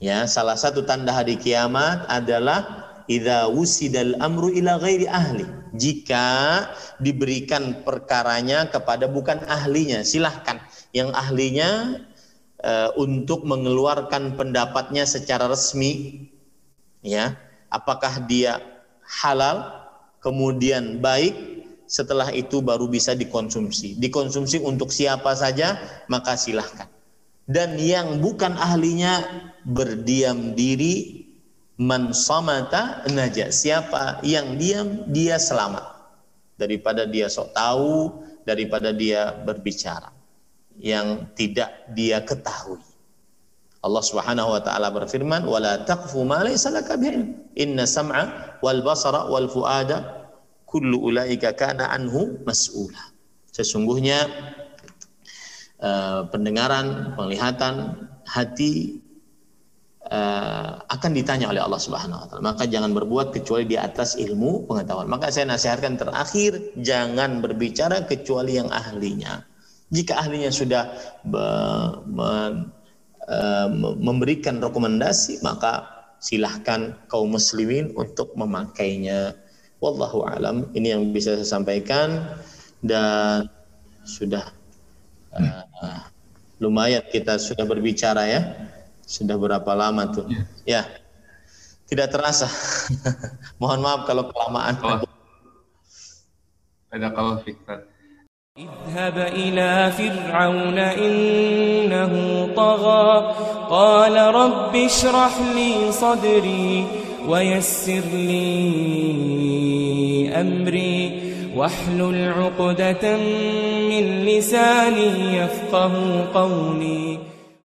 Ya, salah satu tanda hari kiamat adalah idza wusidal amru ila ghairi ahli. Jika diberikan perkaranya kepada bukan ahlinya, silahkan yang ahlinya uh, untuk mengeluarkan pendapatnya secara resmi ya, apakah dia halal kemudian baik setelah itu baru bisa dikonsumsi. Dikonsumsi untuk siapa saja maka silahkan. Dan yang bukan ahlinya berdiam diri man samata naja. Siapa yang diam dia selamat. Daripada dia sok tahu daripada dia berbicara. Yang tidak dia ketahui. Allah Subhanahu wa taala berfirman wala taqfu ma laysa laka inna sam'a wal basara kullu ulaika kana anhu mas'ula sesungguhnya uh, pendengaran, penglihatan, hati uh, akan ditanya oleh Allah Subhanahu wa taala. Maka jangan berbuat kecuali di atas ilmu pengetahuan. Maka saya nasihatkan terakhir jangan berbicara kecuali yang ahlinya. Jika ahlinya sudah be, me, uh, memberikan rekomendasi, maka silahkan kaum muslimin untuk memakainya. Wallahu alam. Ini yang bisa saya sampaikan dan sudah uh, lumayan kita sudah berbicara ya. Sudah berapa lama tuh? Ya. ya. Tidak terasa. Mohon maaf kalau kelamaan. Oh. Ada kalau fikir. اذهب إلى فرعون إنه طغى قال رب اشرح لي صدري ويسر لي أمري واحلل عقدة من لساني يفقه قولي.